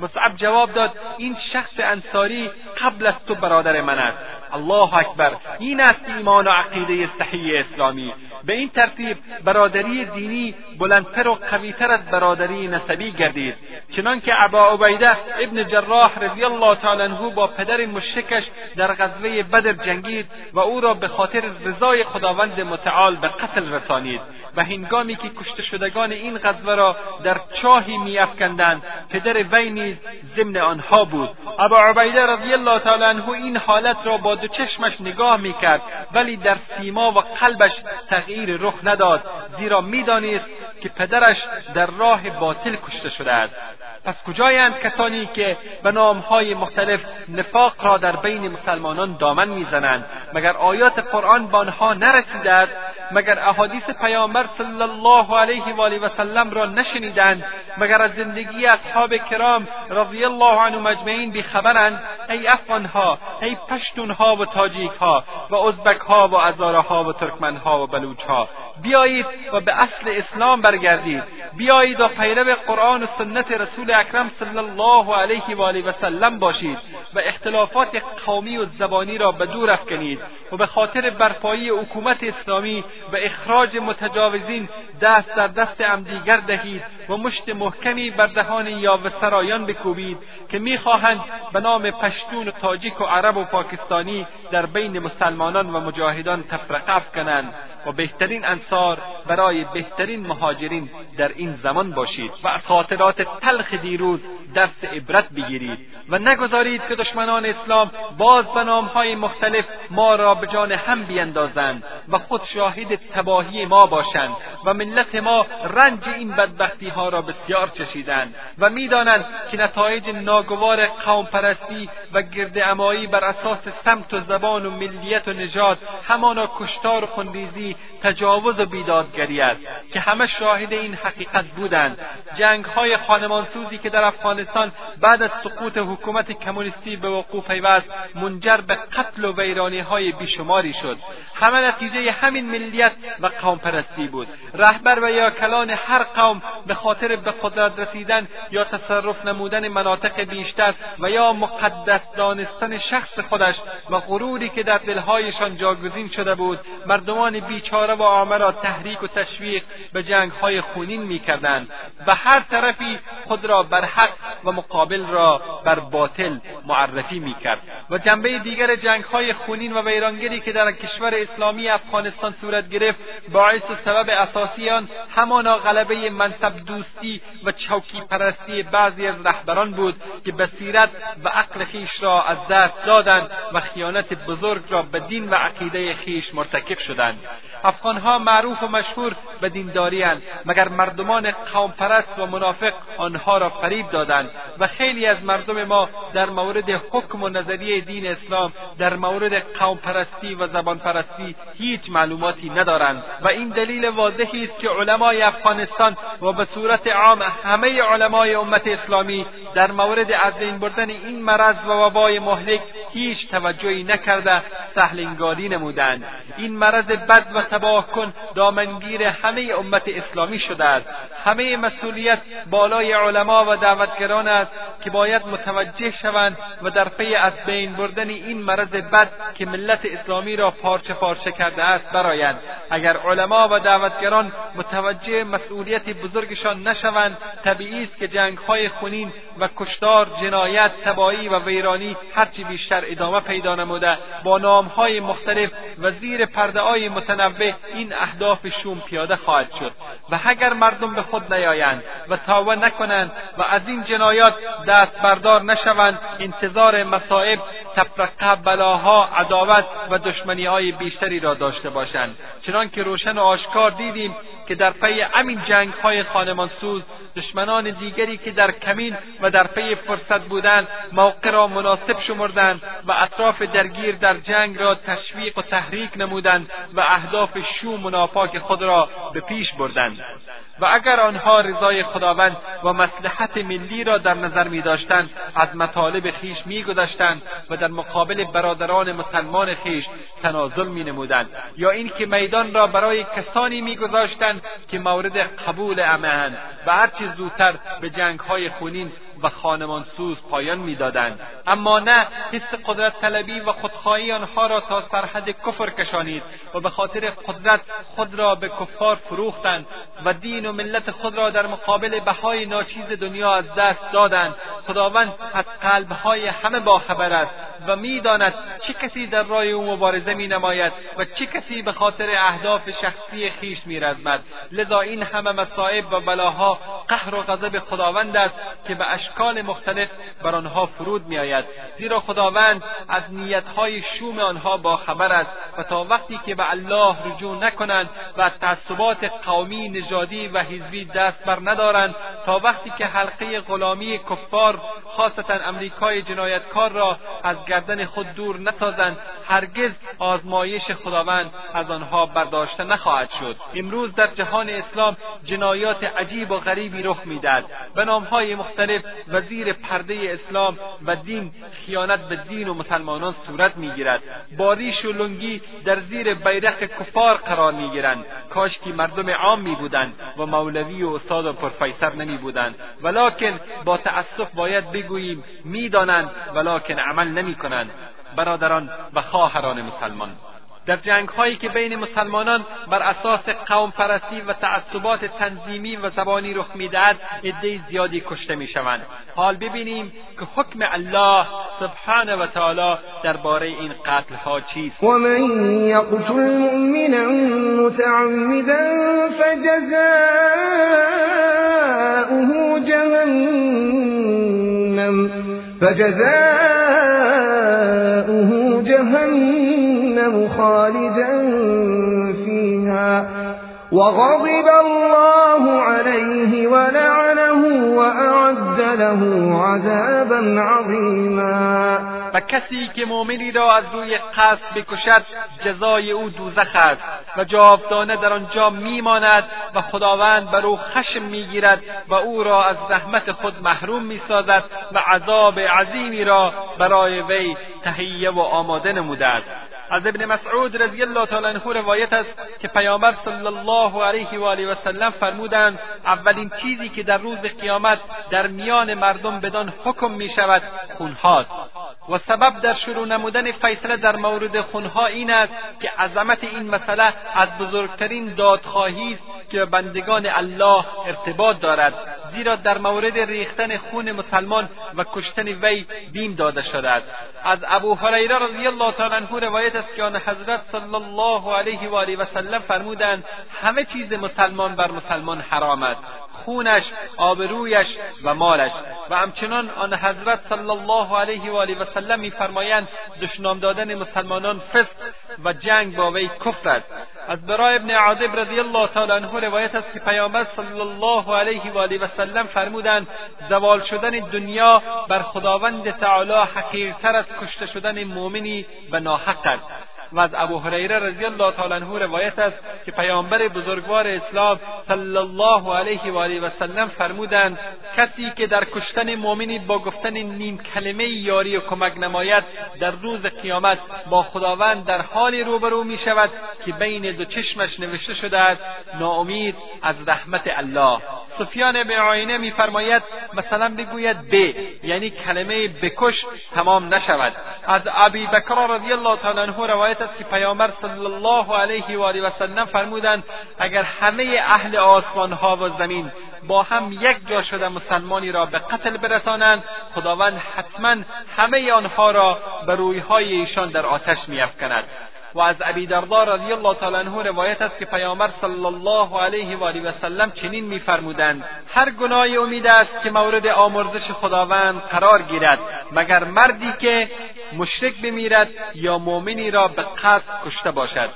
B: مصعب جواب داد این شخص انصاری قبل از تو برادر من است الله اکبر این است ایمان و عقیده صحیح اسلامی به این ترتیب برادری دینی بلندتر و قویتر از برادری نسبی گردید چنانکه ابا عبیده ابن جراح رضی الله تعالی عنه با پدر مشرکش در غزوه بدر جنگید و او را به خاطر رضای خداوند متعال به قتل رسانید و هنگامی که کشته شدگان این غزوه را در چاهی میافکندند پدر وی نیز ضمن آنها بود ابا عبیده رضی الله تعالی عنه این حالت را با دو چشمش نگاه میکرد ولی در سیما و قلبش تغییر تغییر رخ نداد زیرا میدانست که پدرش در راه باطل کشته شده است از کجایند کسانی که به نامهای مختلف نفاق را در بین مسلمانان دامن میزنند مگر آیات قرآن به آنها نرسیده است مگر احادیث پیامبر صلی الله علیه و آله و سلم را نشنیدند مگر از زندگی اصحاب کرام رضی الله عنهم اجمعین بیخبرند ای افغانها ای پشتونها و تاجیکها و ازبکها و ها و ترکمنها و بلوچها بیایید و به اصل اسلام برگردید بیایید و پیرو قرآن و سنت رسول اکرم صلی الله علیه و آله و سلم باشید و اختلافات قومی و زبانی را به دور افکنید و به خاطر برپایی حکومت اسلامی و اخراج متجاوزین دست در دست همدیگر دهید و مشت محکمی بر دهان و سرایان بکوبید که میخواهند به نام پشتون و تاجیک و عرب و پاکستانی در بین مسلمانان و مجاهدان تفرقه کنند و بهترین انصار برای بهترین مهاجرین در این زمان باشید و خاطرات تلخ دیروز درس عبرت بگیرید و نگذارید که دشمنان اسلام باز به نامهای مختلف ما را به جان هم بیندازند و خود شاهد تباهی ما باشند و ملت ما رنج این بدبختی ها را بسیار چشیدند و میدانند که نتایج ناگوار قوم و امایی بر اساس سمت و زبان و ملیت و نژاد همانا کشتار و خونریزی تجاوز و بیدادگری است که همه شاهد این حقیقت بودند جنگهای خانمانسوز روزی که در افغانستان بعد از سقوط حکومت کمونیستی به وقوع پیوست منجر به قتل و ویرانی های بیشماری شد همه نتیجه همین ملیت و قوم پرستی بود رهبر و یا کلان هر قوم به خاطر به قدرت رسیدن یا تصرف نمودن مناطق بیشتر و یا مقدس دانستن شخص خودش و غروری که در دلهایشان جاگزین شده بود مردمان بیچاره و عامه را تحریک و تشویق به جنگهای خونین میکردند و هر طرفی خود را بر حق و مقابل را بر باطل معرفی میکرد و جنبه دیگر جنگهای خونین و ویرانگری که در کشور اسلامی افغانستان صورت گرفت باعث و سبب اساسی آن همانا غلبه منصب دوستی و چوکی پرستی بعضی از رهبران بود که بصیرت و عقل خویش را از دست دادند و خیانت بزرگ را به دین و عقیده خیش مرتکب شدند افغانها معروف و مشهور به دینداری هن. مگر مردمان قوم پرست و منافق آنها را فریب دادند و خیلی از مردم ما در مورد حکم و نظریه دین اسلام در مورد قوم پرستی و زبان پرستی هیچ معلوماتی ندارند و این دلیل واضحی است که علمای افغانستان و به صورت عام همه علمای امت اسلامی در مورد از بین بردن این مرض و وبای مهلک هیچ توجهی نکرده سهلنگاری نمودند این مرض بد و تباه کن دامنگیر همه امت اسلامی شده است همه مسئولیت بالای علما و دعوتگران است که باید متوجه شوند و در پی از بین بردن این مرض بد که ملت اسلامی را پارچه پارچه کرده است برایند اگر علما و دعوتگران متوجه مسئولیت بزرگشان نشوند طبیعی است که جنگهای خونین و کشتار جنایت تبایی و ویرانی هرچی بیشتر ادامه پیدا نموده با نامهای مختلف و زیر پردههای متنوع به این اهداف شوم پیاده خواهد شد و اگر مردم به خود نیایند و تاوه نکنند و از این جنایات دست بردار نشوند انتظار مصائب تفرقه بلاها عداوت و دشمنی های بیشتری را داشته باشند چنانکه روشن و آشکار دیدیم که در پی همین جنگ های خانمانسوز دشمنان دیگری که در کمین و در پی فرصت بودند موقع را مناسب شمردند و اطراف درگیر در جنگ را تشویق و تحریک نمودند و اهداف ف شوم و ناپاک خود را به پیش بردند و اگر آنها رضای خداوند و مصلحت ملی را در نظر می داشتند از مطالب خیش می و در مقابل برادران مسلمان خیش تنازل می یا اینکه میدان را برای کسانی می که مورد قبول امهند و هرچه زودتر به جنگ های خونین و خانمانسوز پایان میدادند اما نه حس قدرت طلبی و خودخواهی آنها را تا سرحد کفر کشانید و به خاطر قدرت خود را به کفار فروختند و دین و ملت خود را در مقابل بهای ناچیز دنیا از دست دادند خداوند از قلبهای همه باخبر است و میداند چه کسی در راه او مبارزه می نماید و چه کسی به خاطر اهداف شخصی خیش میرزمد لذا این همه مصائب و بلاها قهر و غضب خداوند است که به اشکال مختلف بر آنها فرود میآید زیرا خداوند از نیتهای شوم آنها باخبر است و تا وقتی که به الله رجوع نکنند و از تعصبات قومی نژادی و حزبی دست بر ندارند تا وقتی که حلقه غلامی کفار خاصتا امریکای جنایتکار را از گردن خود دور نسازند هرگز آزمایش خداوند از آنها برداشته نخواهد شد امروز در جهان اسلام جنایات عجیب و غریبی رخ میدهد به نامهای مختلف وزیر پرده اسلام و دین خیانت به دین و مسلمانان صورت میگیرد با ریش و لنگی در زیر بیرق کفار قرار میگیرند کاشکی مردم عام بودند و مولوی و استاد و پرفیسر نمیبودند ولاکن با تأسف باید بگوییم میدانند ولاکن عمل نمیکنند برادران و خواهران مسلمان در جنگ هایی که بین مسلمانان بر اساس قوم پرستی و تعصبات تنظیمی و زبانی رخ میدهد عده زیادی کشته میشوند حال ببینیم که حکم الله سبحانه و تعالی درباره این قتل ها چیست
E: ومن من یقتل مؤمنا متعمدا فجزاؤه جهنم فجزاؤه جهنم جهنم خالدا فيها وغضب الله عليه ولعنه وأعد له عذابا عظيما و
B: کسی که مؤمنی را از روی قصد بکشد جزای او دوزخ است و جاودانه در آنجا میماند و خداوند بر او خشم میگیرد و او را از زحمت خود محروم میسازد و عذاب عظیمی را برای وی تهیه و آماده نموده است از ابن مسعود رضی الله تعالی عنه روایت است که پیامبر صلی الله علیه و آله و سلم فرمودند اولین چیزی که در روز قیامت در میان مردم بدان حکم می شود خونهاست و سبب در شروع نمودن فیصله در مورد خونها این است که عظمت این مسئله از بزرگترین دادخواهی است که بندگان الله ارتباط دارد را در مورد ریختن خون مسلمان و کشتن وی بیم داده شده است از ابو هریره رضی الله تعالی عنه روایت است که آن حضرت صلی الله علیه و آله و سلم فرمودند همه چیز مسلمان بر مسلمان حرام است خونش آبرویش و مالش و همچنان آن حضرت صلی الله علیه و آله و سلم میفرمایند دشنام دادن مسلمانان فسق و جنگ با وی کفر است از برای ابن عاذب رضی الله تعالی عنه روایت است که پیامبر صلی الله علیه و آله و فرمودند زوال شدن دنیا بر خداوند تعالی حقیرتر از کشته شدن مؤمنی به ناحق است و از ابو هریره رضی الله تعالی عنه روایت است که پیامبر بزرگوار اسلام صلی الله علیه و آله و فرمودند کسی که در کشتن مؤمنی با گفتن نیم کلمه یاری و کمک نماید در روز قیامت با خداوند در حالی روبرو می شود که بین دو چشمش نوشته شده است ناامید از رحمت الله سفیان به می میفرماید مثلا بگوید ب یعنی کلمه بکش تمام نشود از ابی بکر رضی الله تعالی عنه روایت روایت است که پیامبر صلی الله علیه و آله و سلم فرمودند اگر همه اهل آسمان ها و زمین با هم یک جا شده مسلمانی را به قتل برسانند خداوند حتما همه آنها را به رویهای ایشان در آتش میافکند و از ابی دردا رضی الله تعالی عنه روایت است که پیامبر صلی الله علیه و آله و سلم چنین میفرمودند هر گناهی امید است که مورد آمرزش خداوند قرار گیرد مگر مردی که مشرک بمیرد یا مؤمنی را به قصد کشته باشد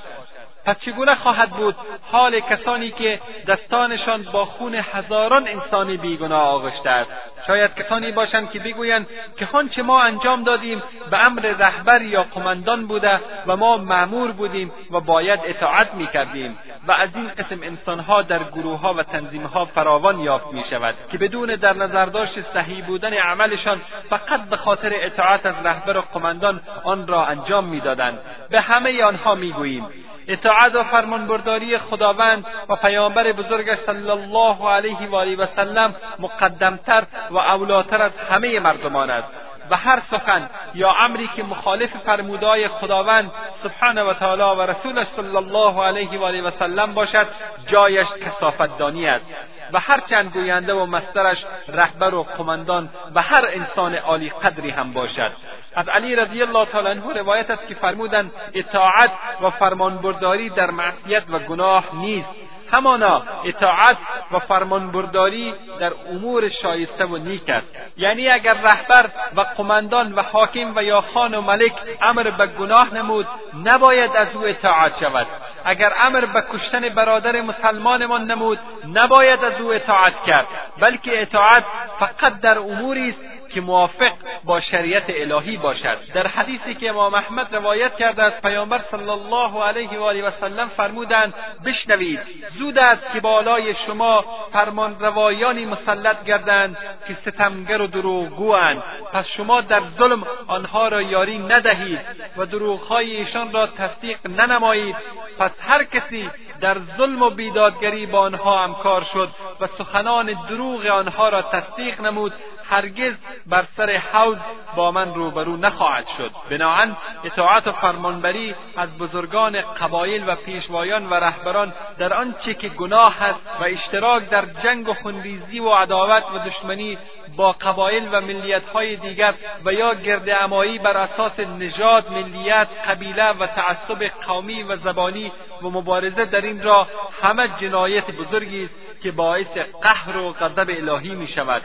B: پس چگونه خواهد بود حال کسانی که دستانشان با خون هزاران انسان بیگناه آغشته است شاید کسانی باشند که بگویند که آنچه ما انجام دادیم به امر رهبر یا قمندان بوده و ما معمور بودیم و باید اطاعت میکردیم و از این قسم انسانها در گروهها و تنظیمها فراوان یافت میشود که بدون در نظر داشت صحیح بودن عملشان فقط به خاطر اطاعت از رهبر و قمندان آن را انجام میدادند به همه آنها میگوییم اطاعت و فرمانبرداری خداوند و پیامبر بزرگش صلی الله علیه و آله و سلم مقدمتر و اولاتر از همه مردمان است و هر سخن یا امری که مخالف فرمودای خداوند سبحانه و تعالی و رسولش صلی الله علیه و آله و سلم باشد جایش دانی است و چند گوینده و مسترش رهبر و قماندان و هر انسان عالی قدری هم باشد از علی رضی الله تعالی عنه روایت است که فرمودند اطاعت و فرمانبرداری در معصیت و گناه نیست همانا اطاعت و فرمانبرداری در امور شایسته و نیک است یعنی اگر رهبر و قمندان و حاکم و یا خان و ملک امر به گناه نمود نباید از او اطاعت شود اگر امر به کشتن برادر مسلمانمان نمود نباید از او اطاعت کرد بلکه اطاعت فقط در اموری است که موافق با شریعت الهی باشد در حدیثی که امام احمد روایت کرده است پیامبر صلی الله علیه و آله و سلم فرمودند بشنوید زود است که بالای شما فرمان روایانی مسلط گردند که ستمگر و دروغگواند پس شما در ظلم آنها را یاری ندهید و دروغهای ایشان را تصدیق ننمایید پس هر کسی در ظلم و بیدادگری با آنها همکار شد و سخنان دروغ آنها را تصدیق نمود هرگز بر سر حوض با من روبرو نخواهد شد بناعا اطاعت و فرمانبری از بزرگان قبایل و پیشوایان و رهبران در آنچه که گناه است و اشتراک در جنگ و خونریزی و عداوت و دشمنی با قبایل و ملیتهای دیگر و یا گرد بر اساس نژاد ملیت قبیله و تعصب قومی و زبانی و مبارزه در این را همه جنایت بزرگی است که باعث قهر و غضب الهی می شود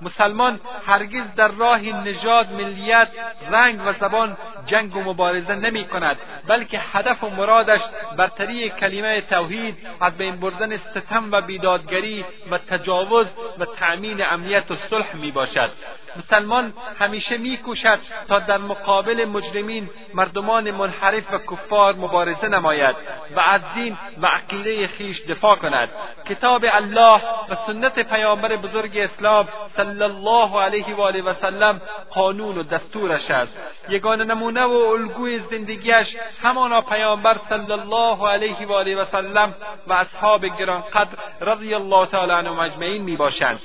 B: مسلمان هرگز در راه نژاد ملیت رنگ و زبان جنگ و مبارزه نمی کند بلکه هدف و مرادش برتری کلمه توحید از بین بردن ستم و بیدادگری و تجاوز و تأمین امنیت و صلح می باشد مسلمان همیشه میکوشد تا در مقابل مجرمین مردمان منحرف و کفار مبارزه نماید و از دین و عقیده خیش دفاع کند کتاب الله و سنت پیامبر بزرگ اسلام صلی الله علیه و آله و سلم قانون و دستورش است یگان نمونه و الگوی زندگیش همانا پیامبر صلی الله علیه و آله و سلم و اصحاب گرانقدر رضی الله تعالی عنهم اجمعین میباشند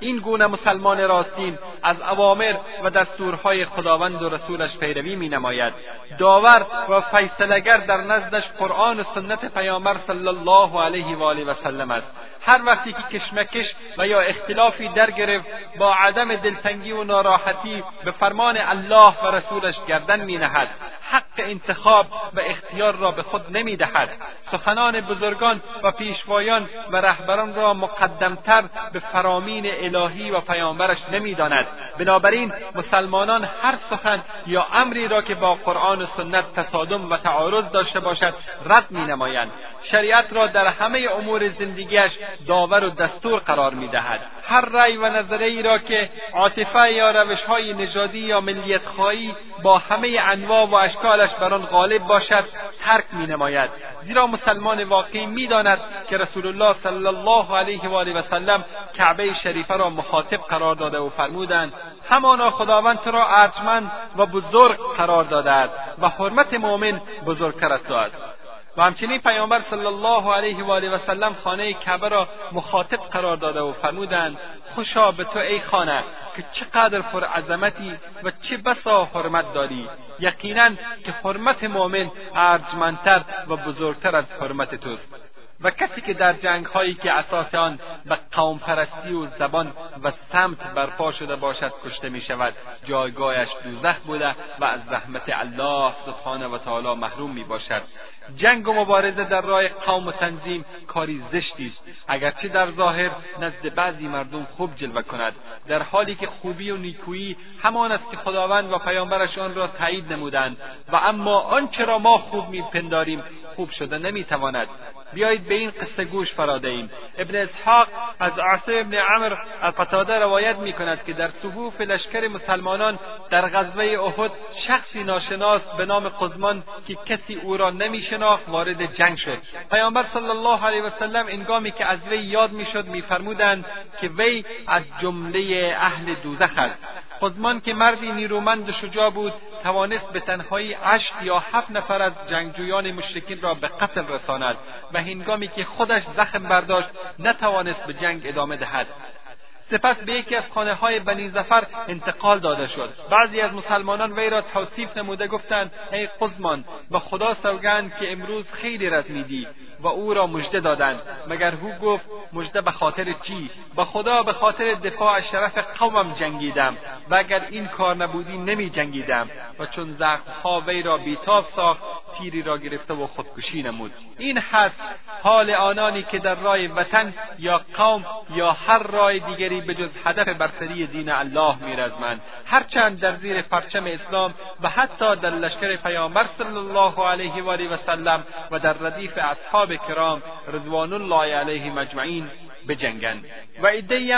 B: این گونه مسلمان راستین از عوامر و دستورهای خداوند و رسولش پیروی می نماید داور و فیصلگر در نزدش قرآن و سنت پیامبر صلی الله علیه و آله و سلم است هر وقتی که کشمکش و یا اختلافی در گرفت با عدم دلتنگی و ناراحتی به فرمان الله و رسولش گردن می حق انتخاب و اختیار را به خود نمی سخنان بزرگان و پیشوایان و رهبران را مقدمتر به فرامین الهی و پیامبرش نمیداند بنابراین مسلمانان هر سخن یا امری را که با قرآن و سنت تصادم و تعارض داشته باشد رد مینمایند شریعت را در همه امور زندگیش داور و دستور قرار میدهد هر رأی و نظری را که عاطفه یا روشهای نژادی یا ملیتخواهی با همه انواع و اشکالش بر آن غالب باشد ترک مینماید زیرا مسلمان واقعی میداند که رسول الله صلی الله علیه و و سلم کعبه شریفه را مخاطب قرار داده و فرمودند همانا خداوند تو را ارجمند و بزرگ قرار داده است و حرمت مؤمن بزرگتر از تو است و همچنین پیامبر صلی الله علیه و آله و سلم خانه کعبه را مخاطب قرار داده و فرمودند خوشا به تو ای خانه که چقدر پرعظمتی و چه بسا حرمت داری یقینا که حرمت مؤمن ارجمندتر و بزرگتر از حرمت توست و کسی که در جنگ هایی که اساس آن به قوم و زبان و سمت برپا شده باشد کشته می شود جایگاهش دوزخ بوده و از رحمت الله سبحانه و تعالی محروم می باشد جنگ و مبارزه در راه قوم و تنظیم کاری زشتی است اگرچه در ظاهر نزد بعضی مردم خوب جلوه کند در حالی که خوبی و نیکویی همان است که خداوند و پیامبرش آن را تایید نمودند و اما آنچه را ما خوب میپنداریم خوب شده نمیتواند بیایید به این قصه گوش فرا دهیم ابن اسحاق از عاصم ابن عمر القتاده روایت میکند که در صفوف لشکر مسلمانان در غزوه احد شخصی ناشناس به نام قزمان که کسی او را نمیشناخت وارد جنگ شد پیامبر صلی الله علیه وسلم انگامی که از وی یاد میشد میفرمودند که وی از جمله اهل دوزخ است خودمان که مردی نیرومند و شجاع بود توانست به تنهایی هشت یا هفت نفر از جنگجویان مشرکین را به قتل رساند و هنگامی که خودش زخم برداشت نتوانست به جنگ ادامه دهد سپس به یکی از خانه های بنی زفر انتقال داده شد بعضی از مسلمانان وی را توصیف نموده گفتند ای قزمان به خدا سوگند که امروز خیلی رد میدی و او را مژده دادند مگر هو گفت مژده به خاطر چی به خدا به خاطر دفاع از شرف قومم جنگیدم و اگر این کار نبودی نمی جنگیدم و چون زخمها وی را بیتاب ساخت تیری را گرفته و خودکشی نمود این هست حال آنانی که در رای وطن یا قوم یا هر رای دیگری به جز هدف برتری دین الله میرزمند هرچند در زیر پرچم اسلام و حتی در لشکر پیامبر صلی الله علیه و آله و سلم و در ردیف اصحاب کرام رضوان الله علیهم اجمعین بجنگند و عدهای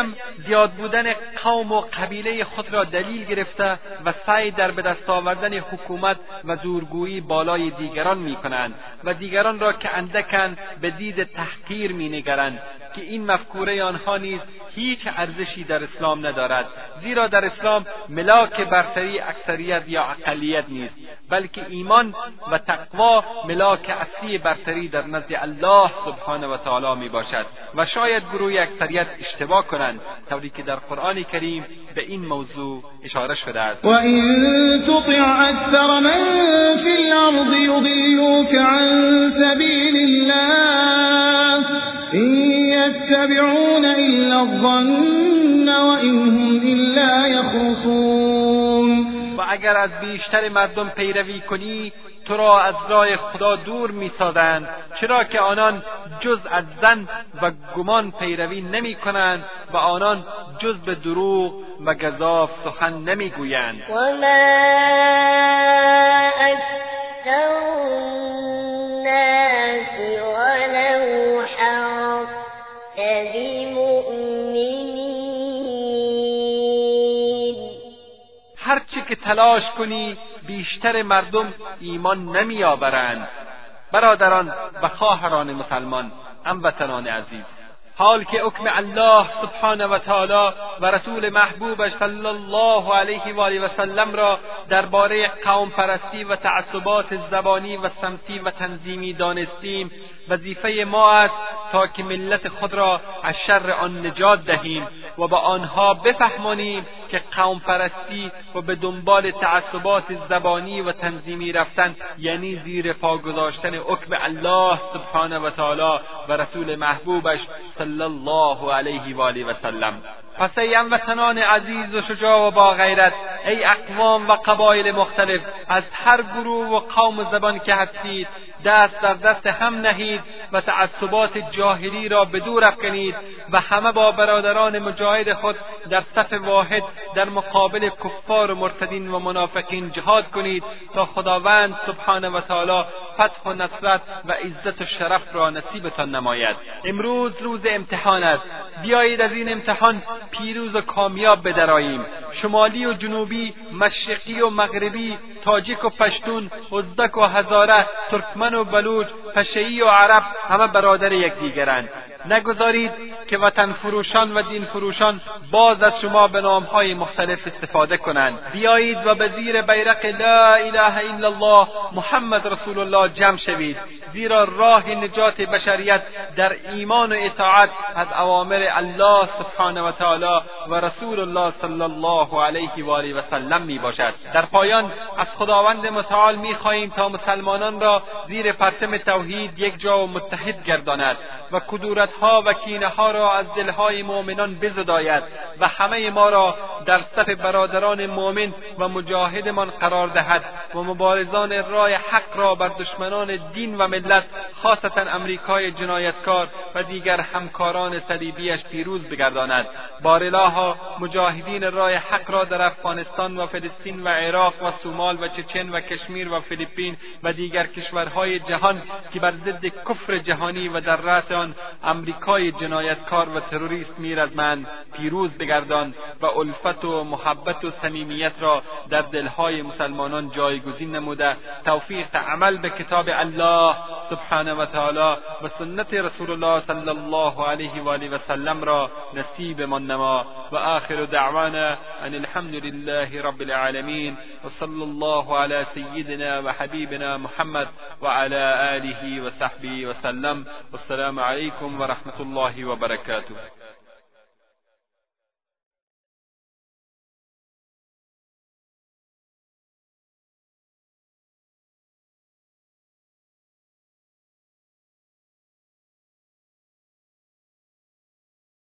B: زیاد بودن قوم و قبیله خود را دلیل گرفته و سعی در به دست آوردن حکومت و زورگویی بالای دیگران میکنند و دیگران را که اندکند به دید تحقیر مینگرند که این مفکوره آنها نیز هیچ ارزشی در اسلام ندارد زیرا در اسلام ملاک برتری اکثریت یا اقلیت نیست بلکه ایمان و تقوا ملاک اصلی برتری در نزد الله سبحانه و تعالی می باشد و شاید روی اکثریت اشتباه کنند طوری که در قرآن کریم به این موضوع اشاره شده است
E: و این تطع اکثر من فی الارض یضلوک عن سبیل الله این یتبعون الا الظن و هم الا یخرصون
B: اگر از بیشتر مردم پیروی کنی تو را از راه خدا دور میسازند چرا که آنان جز از زن و گمان پیروی نمیکنند و آنان جز به دروغ و گذاف سخن نمیگویند هرچه که تلاش کنی بیشتر مردم ایمان نمیآورند برادران و خواهران مسلمان هموطنان عزیز حال که حکم الله سبحانه و تعالی و رسول محبوبش صلی الله علیه و آله و سلم را درباره قوم پرستی و تعصبات زبانی و سمتی و تنظیمی دانستیم وظیفه ما است تا که ملت خود را از شر آن نجات دهیم و به آنها بفهمانیم که قوم پرستی و به دنبال تعصبات زبانی و تنظیمی رفتن یعنی زیر پا گذاشتن حکم الله سبحانه و تعالی و رسول محبوبش صلی الله علیه و آله و سلم پس ای هموطنان عزیز و شجاع و با غیرت ای اقوام و قبایل مختلف از هر گروه و قوم و زبان که هستید دست در دست هم نهید و تعصبات جاهلی را به دور افکنید و همه با برادران مجاهد خود در صف واحد در مقابل کفار و مرتدین و منافقین جهاد کنید تا خداوند سبحانه و تعالی فتح و نصرت و عزت و شرف را نصیبتان نماید امروز روز امتحان است بیایید از این امتحان پیروز و کامیاب بدراییم شمالی و جنوبی مشرقی و مغربی تاجیک و پشتون ازدک و هزاره ترکمن و بلوچ پشهای و عرب همه برادر یکدیگرند نگذارید که وطن فروشان و دین فروشان باز از شما به نامهای مختلف استفاده کنند بیایید و به زیر بیرق لا اله الا الله محمد رسول الله جمع شوید زیرا راه نجات بشریت در ایمان و اطاعت از اوامر الله سبحانه و و رسول الله صلی الله علیه و آله و سلم می باشد در پایان از خداوند متعال می تا مسلمانان را زیر پرچم توحید یک جا و متحد گرداند و کدورت حسدها و ها را از دلهای مؤمنان بزداید و همه ما را در صف برادران مؤمن و مجاهدمان قرار دهد و مبارزان رای حق را بر دشمنان دین و ملت خاصتا امریکای جنایتکار و دیگر همکاران صلیبیاش پیروز بگرداند بارلاها مجاهدین راه حق را در افغانستان و فلسطین و عراق و سومال و چچن و کشمیر و فیلیپین و دیگر کشورهای جهان که بر ضد کفر جهانی و در رأس آن امریکای جنایتکار و تروریست من پیروز بگردان و الفت و محبت و صمیمیت را در دلهای مسلمانان جایگزین نموده توفیق عمل به کتاب الله سبحانه و و سنت رسول الله صلی الله علیه و آله و را نصیب من نما و آخر دعوانا ان الحمد لله رب العالمین و صلی الله علی سیدنا و حبیبنا محمد و علی آله و صحبه و سلم والسلام علیکم و ورحمة الله وبركاته